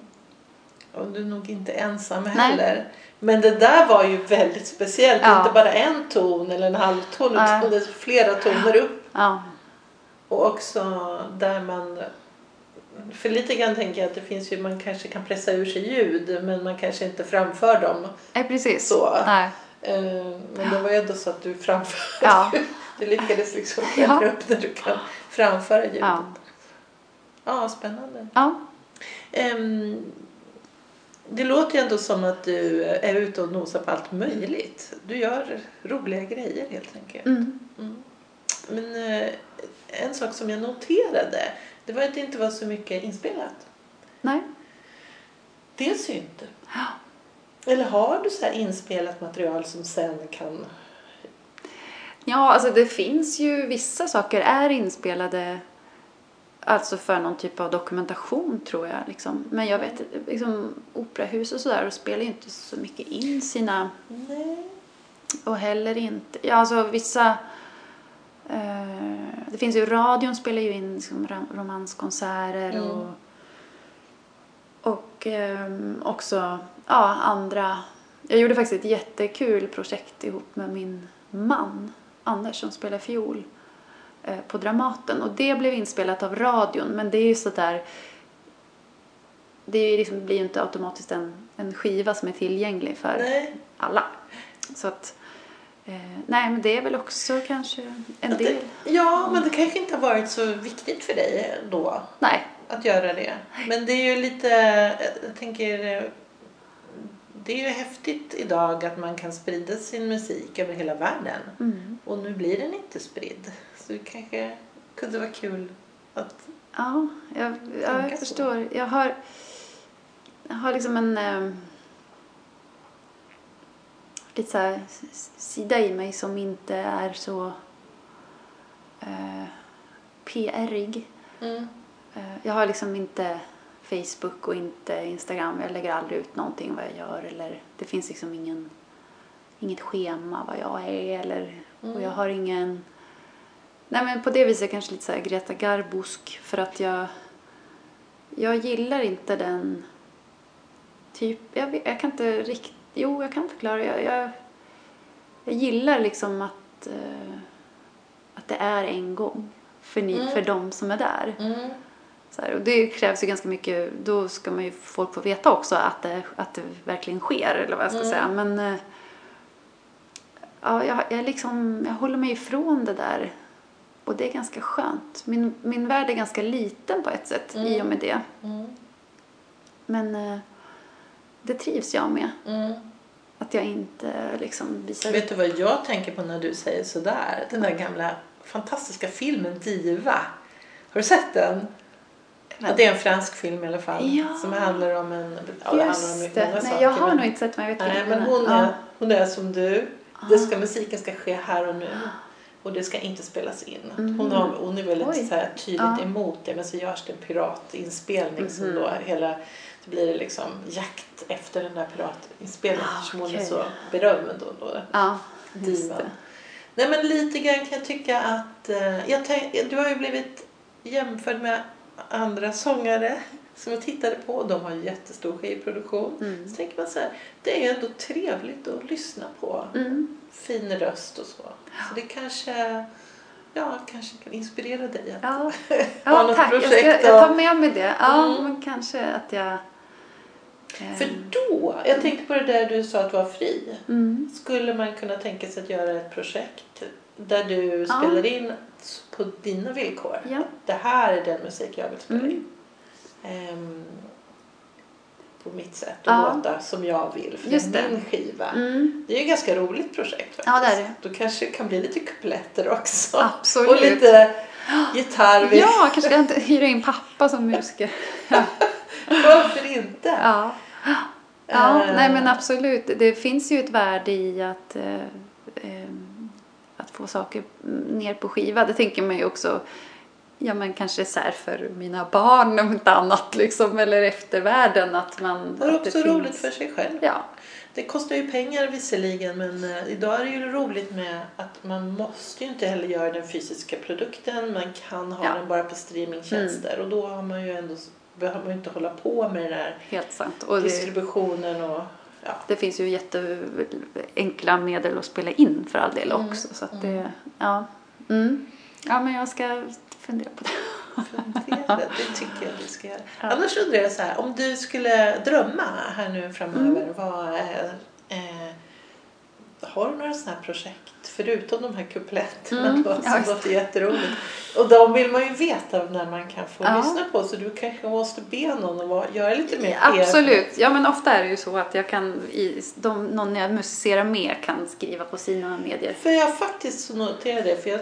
Och du är nog inte ensam Nej. heller. Men det där var ju väldigt speciellt. Ja. Inte bara en ton eller en halvton Nej. utan det är flera toner upp. Ja, Och också där man... För lite grann tänker jag att det finns ju, man kanske kan pressa ur sig ljud men man kanske inte framför dem. Nej, precis. Så. Nej. Eh, Men det var ju ändå så att du framförde. Ja. Du lyckades liksom Ja. upp där du kan framföra ljudet. Ja. Ja, spännande. Ja. Ehm, det låter ju ändå som att du är ute och nosar på allt möjligt. Du gör roliga grejer helt enkelt. Mm. Mm. Men eh, en sak som jag noterade det var att det inte var så mycket inspelat. Nej. Det är synd. Ja. Eller har du så här inspelat material som sen kan... Ja, alltså det finns ju vissa saker är inspelade alltså för någon typ av dokumentation tror jag. Liksom. Men jag vet liksom operahus och sådär och spelar ju inte så mycket in sina Nej. och heller inte, ja alltså vissa eh, det finns ju, radion spelar ju in liksom, rom- romanskonserter Mm. och och ehm, också ja, andra jag gjorde faktiskt ett jättekul projekt ihop med min man Anders som spelar fiol eh, på Dramaten och det blev inspelat av radion men det är ju sådär det liksom, blir ju inte automatiskt en, en skiva som är tillgänglig för Nej. alla. Så att, eh, nej men det är väl också kanske en Att del. det, ja, men det kanske inte har varit så viktigt för dig då Nej, att göra det. Men det är ju lite, jag tänker, eh, det är ju häftigt idag att man kan sprida sin musik över hela världen. mm. Och nu blir den inte spridd. Så det kanske kunde vara kul att... ja, jag, ja, jag förstår. Jag har, jag har liksom en eh, lite så här sida i mig som inte är så eh, PR-ig. Mm. Eh, Jag har liksom inte Facebook och inte Instagram. Jag lägger aldrig ut någonting vad jag gör. Eller det finns liksom ingen, inget schema vad jag är. Eller, Och jag har ingen... Nej men på det viset kanske lite så här Greta Garbosk. För att jag... Jag gillar inte den typ... Jag, jag kan inte riktigt... Jo, jag kan förklara. Jag, jag, jag gillar liksom att... Eh, det är en gång för, ni, Mm. för de som är där. Mm. Så här, och det krävs ju ganska mycket, då ska man ju folk få veta också att det, att det verkligen sker eller vad jag ska Mm. säga. Men eh, ja, jag, jag, liksom, jag håller mig ifrån det där och det är ganska skönt. Min, min värld är ganska liten på ett sätt i Mm. och med det. Mm. Men eh, det trivs jag med. Mm. Att jag inte liksom visar Vet du vad jag tänker på när du säger sådär? Den där gamla fantastiska filmen Diva. Har du sett den? Ja, det är en fransk film i alla fall. Ja. Som handlar om en... Ja, det handlar om mycket det. många Nej, saker. jag har men- nog inte sett men jag vet Nej, men den hon Ja. är, hon är som du. Det ska, musiken ska ske här och nu. Och det ska inte spelas in. Hon, har, hon är väldigt. Oj. så här, tydligt Ja. emot det. Men så görs det en piratinspelning som Mhm. då hela... Så blir det liksom jakt efter den där piratinspelningen Ah, eftersom hon är så berömd. Då, då. Ja, Divan. Nej men lite grann kan jag tycka att eh, jag tänk, du har ju blivit jämförd med andra sångare som jag tittade på. De har ju jättestor skivproduktion. Mm. Så tänker man så här, det är ju ändå trevligt att lyssna på. Mm. Fin röst och så. Så det kanske, ja, kanske kan inspirera dig att Ja, ha ja något tack. Jag, ska, projekt. jag tar med mig det. Ja, Mm. men kanske att jag... eh, För då, jag tänkte på det där du sa att vara fri. Mm. Skulle man kunna tänka sig att göra ett projekt där du Ja. spelar in på dina villkor? Ja. Det här är den musik jag vill spela Mm. in. Ehm, på mitt sätt och Ja. låta som jag vill. För Just är det. min skiva. Mm. Det är ju ett ganska roligt projekt faktiskt. Ja, det är det. Då kanske det kan bli lite kupletter också. Absolut. Och lite gitarr. Ja, kanske inte hyra in pappa som musiker. Varför inte? Ja. Ja, Eh. nej men absolut. Det finns ju ett värde i att, eh, eh, att få saker ner på skiva. Det tänker man ju också, ja men kanske så för mina barn om inte annat liksom, eller eftervärlden att man... Det är också finns- roligt för sig själv. Ja, Det kostar ju pengar visserligen men eh, idag är det ju roligt med att man måste ju inte heller göra den fysiska produkten. Man kan ha Ja. Mm. den bara på streamingtjänster och då har man ju ändå, behöver man ju inte hålla på med den här helt sant. Och det, distributionen och ja. det finns ju jätteenkla medel att spela in för all del Mm, också. Så att det, ja. Mm. ja, men jag ska fundera på det. Det tycker jag du ska göra. Ja. Annars undrar jag så här, om du skulle drömma här nu framöver, Mm. vad är, eh, har du några sådana här projekt? Förutom de här kupletterna Mm, då, ja, som just låter jätteroligt. Och de vill man ju veta när man kan få Ja. lyssna på så du kanske måste be någon att göra lite mer PR. Absolut. Ja, men ofta är det ju så att jag kan, i, de, någon jag musicerar med kan skriva på sina medier. För jag faktiskt noterade det, för jag,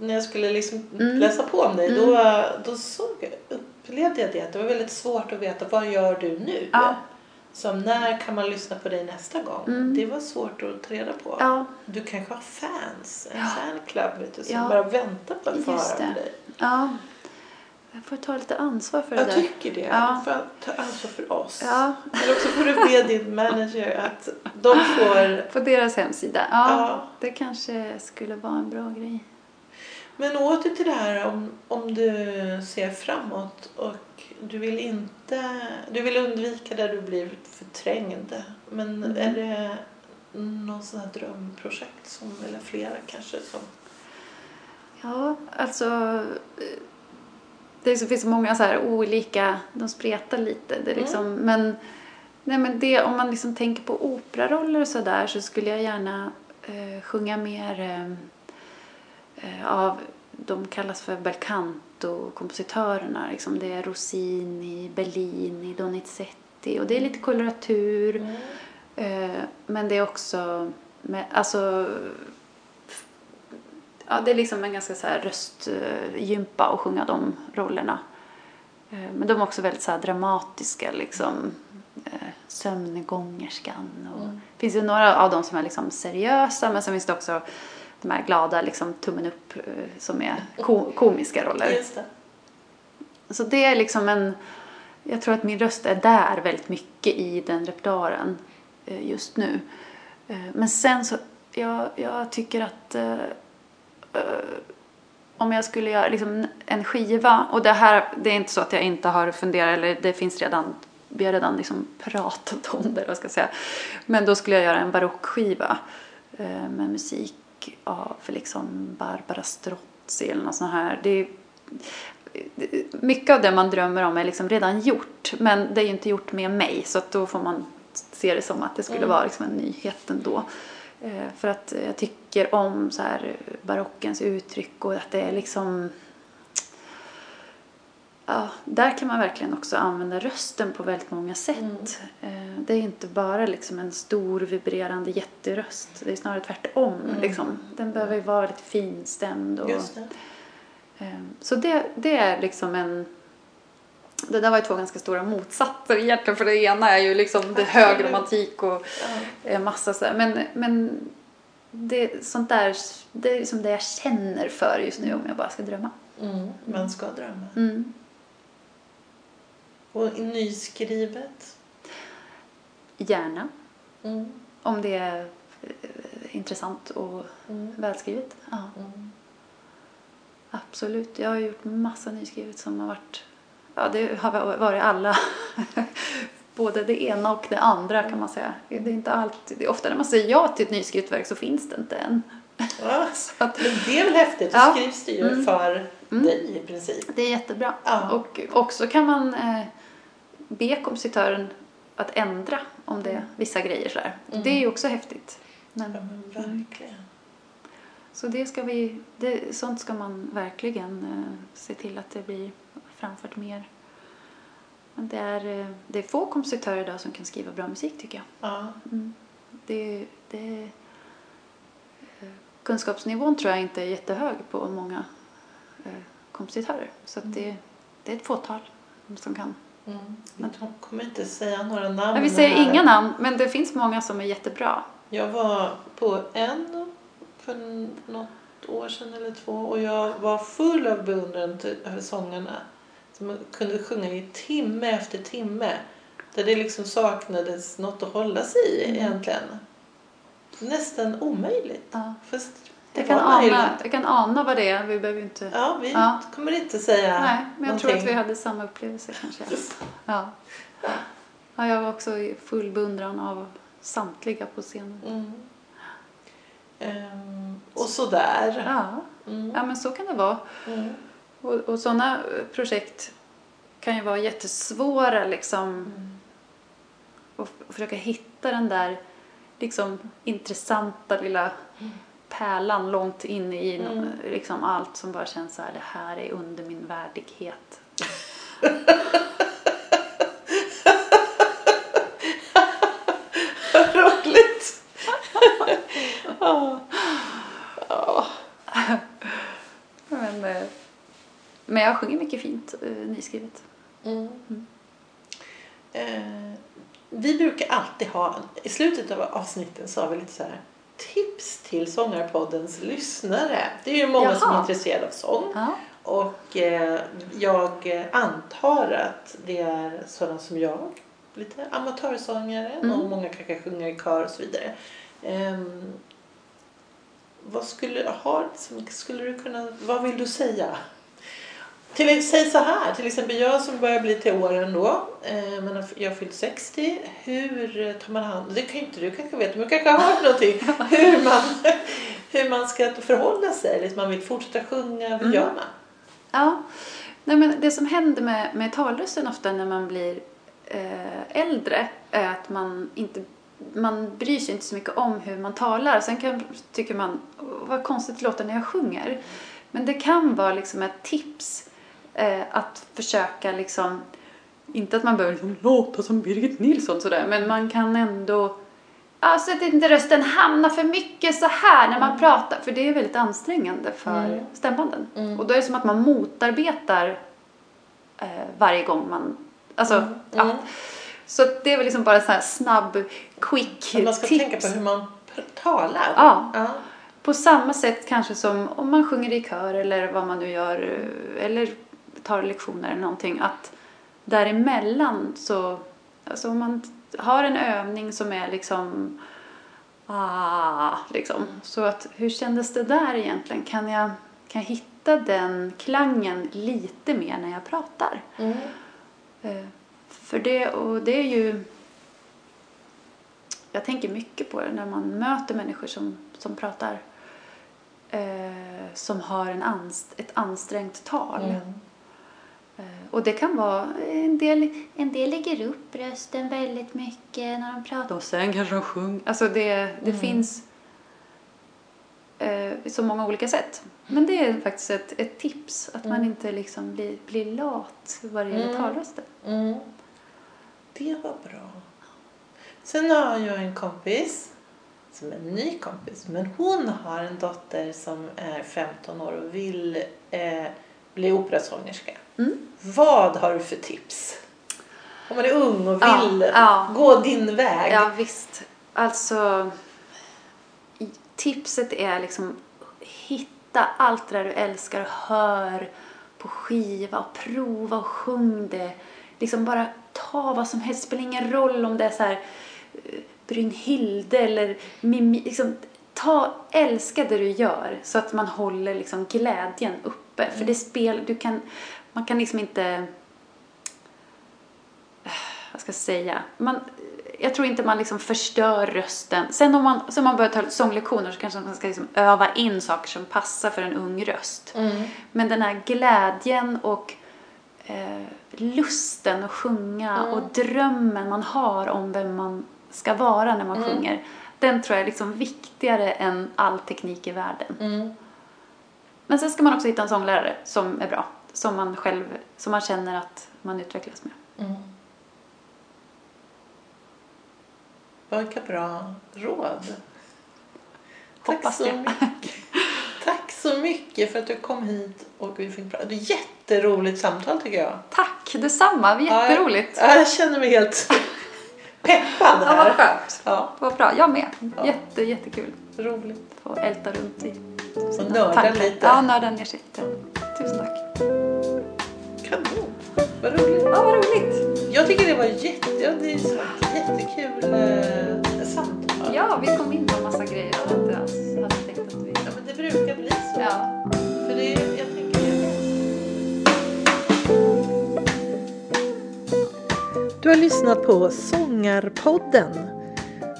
när jag skulle liksom Mm. läsa på om dig Mm. då, då såg, jag- upplevde jag det att det var väldigt svårt att veta vad gör du nu? Ja. Som när kan man lyssna på dig nästa gång? Mm. Det var svårt att ta reda på. Ja, Du kanske har fans, en Ja. fanclub vet du, som Ja. bara väntar på att få höra om dig. ja. Jag får ta lite ansvar för det Jag tycker det. Ja. Du får ta ansvar för oss. Ja, Eller också får du be din manager att de får på deras hemsida. Ja, Ja. det kanske skulle vara en bra grej. Men åter till det här om, om du ser framåt och du vill inte, du vill undvika där du blir förträngd. Men Mm. är det någon sån här drömprojekt som, eller flera kanske som, Ja, alltså det finns så många så här olika, de spretar lite. Det är liksom, men, nej, men det, om man liksom tänker på operaroller och sådär så skulle jag gärna eh, sjunga mer eh, av, de kallas för belcanto-kompositörerna. Liksom. Det är Rossini, Bellini, Donizetti och det är lite koloratur. Eh, men det är också, med, alltså, ja, det är liksom en ganska så här röstgympa att sjunga de rollerna. Eh, men de är också väldigt så dramatiska, liksom. Eh, sömngångerskan och Mm. det finns ju några av dem som är liksom seriösa men sen finns det också de här glada, liksom tummen upp eh, som är ko- komiska roller. Det. Så det är liksom en... Jag tror att min röst är där väldigt mycket i den repertoaren eh, just nu. Eh, Men sen så, jag, jag tycker att om jag skulle göra liksom en skiva, och det här, det är inte så att jag inte har funderat, eller det finns redan, vi har redan liksom pratat om det, vad ska jag säga. Men då skulle jag göra en barockskiva med musik av liksom Barbara Strozzi eller något sånt här. Det är, mycket av det man drömmer om är liksom redan gjort men det är ju inte gjort med mig så att då får man se det som att det skulle Mm. vara liksom en nyhet ändå. Eh, för att jag tycker om så här barockens uttryck och att det är liksom Ja, där kan man verkligen också använda rösten på väldigt många sätt. Eh, Det är inte bara liksom en stor vibrerande jätteröst. Det är snarare tvärtom. Mm. Liksom. Den behöver ju vara lite finstämd. Och, det. eh, så det, det är liksom en... Det där var ju två ganska stora motsatser egentligen. För det ena är ju liksom det hög romantik och Ja. massa sådär. Men, men det, sånt där, det är liksom det jag känner för just nu om jag bara ska drömma. Mm. Man ska drömma. Mm. Och nyskrivet. Gärna. Mm. Om det är eh, intressant och Mm. välskrivet. Ja, Mm. absolut. Jag har gjort massa nyskrivet som har varit... Ja, det har varit alla. Både det ena och det andra kan man säga. Det är inte alltid... det är Ofta när man säger ja till ett nyskrivet verk så finns det inte än. Ja. Att Men det är väl häftigt? Då Ja. skrivs det ju Mm. för Mm. dig i princip. det är jättebra. Ja. Och också kan man eh, be kompositören att ändra om det är vissa grejer sådär. Mm. Det är ju också häftigt. Men, Ja, men verkligen. Så det ska vi, det, sånt ska man verkligen eh, se till att det blir framfört mer. Men det är, eh, det är få kompositörer idag som kan skriva bra musik tycker jag. Ja. Mm. Det, det, eh, kunskapsnivån tror jag inte är jättehög på många eh, kompositörer. Så att det, det är ett fåtal som kan. Mm. De kommer inte säga några namn. Ja, vi säger här. inga namn, men det finns många som är jättebra. Jag var på en för något år sedan eller två och jag var full av beundran över sångarna. Som kunde sjunga i timme efter timme. Där det liksom saknades något att hålla sig i Mm. egentligen. Nästan omöjligt. Ja. Fast Jag, kan ana, jag kan ana vad det är, vi behöver inte... Ja, vi Ja. kommer inte säga Nej, men jag tror att någonting. vi hade samma upplevelse kanske. Ja. ja, jag var också i full beundran av samtliga på scenen. Mm. Ehm, och sådär. Ja, Mm. ja men så kan det vara. Mm. Och, och sådana projekt kan ju vara jättesvåra liksom. Mm. Och, och försöka hitta den där liksom intressanta lilla pärlan långt in i Mm. liksom allt som bara känns så här, det här är under min värdighet. Vad roligt! ja. Ja. Men, eh, men jag sjunger mycket fint eh, nyskrivet. Mm. Eh, vi brukar alltid ha, i slutet av avsnitten så har vi lite så här tips till Sångarpoddens lyssnare. Det är ju många som är Jaha. intresserade av sång. Ja. Och eh, jag antar att det är sådana som jag, lite amatörsångare Mm. och många kanske sjunger i kör och så vidare. Ehm, vad skulle, har, skulle du kunna, vad vill du säga? Till, säg så här, till exempel jag som börjar bli till åren då, eh, men jag har fyllt 60. Hur tar man hand Det kan ju inte du kanske veta, men du kanske har hört någonting. hur, man, hur man ska förhålla sig, att man vill fortsätta sjunga. Hur Mm. gör man? Ja, Nej, men det som händer med, med talrösten ofta när man blir eh, äldre är att man inte man bryr sig inte så mycket om hur man talar. Sen kan, tycker man, "Åh, vad konstigt det låter när jag sjunger. Men det kan vara liksom ett tips eh, att försöka liksom, inte att man behöver liksom låta som Birgit Nilsson sådär, men man kan ändå Ja, så att inte rösten hamnar för mycket så här när man pratar. För det är väldigt ansträngande för Mm. stämbanden. Mm. Och då är det som att man motarbetar eh, varje gång man... Alltså, Mm. ja. Mm. Så det är väl liksom bara så här snabb, quick Men man ska tips. tänka på hur man talar. Ja. Ja. På samma sätt kanske som om man sjunger i kör eller vad man nu gör eh, eller tar lektioner eller någonting att däremellan så alltså om man har en övning som är liksom ah, liksom så att hur kändes det där egentligen kan jag kan jag hitta den klangen lite mer när jag pratar Mm. Eh, för det och det är ju jag tänker mycket på det när man möter människor som, som pratar eh, som har en anst ett ansträngt tal. Mm. Eh, och det kan vara en del, en del lägger upp rösten väldigt mycket när de pratar och sen kanske de sjunger. Alltså det, det Mm. finns eh, så många olika sätt. Men det är faktiskt ett, ett tips att man Mm. inte liksom blir, blir lat vad det gäller Mm. talrösten. Mm. Det var bra. Sen har jag en kompis som är en ny kompis. Men hon har en dotter som är 15 år och vill eh, bli operasångerska. Mm. Vad har du för tips? Om man är ung och Ja, vill ja. gå din väg. Ja, visst. Alltså, tipset är liksom hitta allt det där du älskar och hör på skiva och prova och sjung det. Liksom bara ta vad som helst. Det spelar ingen roll om det är så här eh, Brynhilde eller Mimi. Liksom, ta, älska det du gör så att man håller liksom glädjen uppe. För det spel, du kan, man kan liksom inte vad ska jag säga, man, jag tror inte man liksom förstör rösten. Sen om man, sen man börjar ta sånglektioner så kanske man ska liksom öva in saker som passar för en ung röst. Mm. Men den här glädjen och eh, lusten att sjunga Mm. och drömmen man har om vem man ska vara när man Mm. sjunger. Den tror jag är liksom viktigare än all teknik i världen. Men sen ska man också hitta en sånglärare som är bra. Som man själv, som man känner att man utvecklas med. Mm. Vilka bra råd. Tack Hoppas så det. mycket. Tack så mycket för att du kom hit och vi fick prata. Jätteroligt samtal tycker jag. Tack, detsamma. Jätteroligt. Ja, jag känner mig helt peppad Ja, vad här. skönt. Ja, Vad bra. Jag med. Ja. Jätte, jättekul. roligt. Få älta runt i Och nörda lite. Ja, nörda ner sig. Ja. Tusen tack. Kanon. Vad roligt. Ja, vad roligt. Jag tycker det var jätte, ja, det är så jättekul eh, samtal. Ja, vi kom in på en massa grejer jag inte alls hade tänkt att vi... Ja, men det brukar bli så. Ja. För det, jag tänker det. Du har lyssnat på Sångarpodden.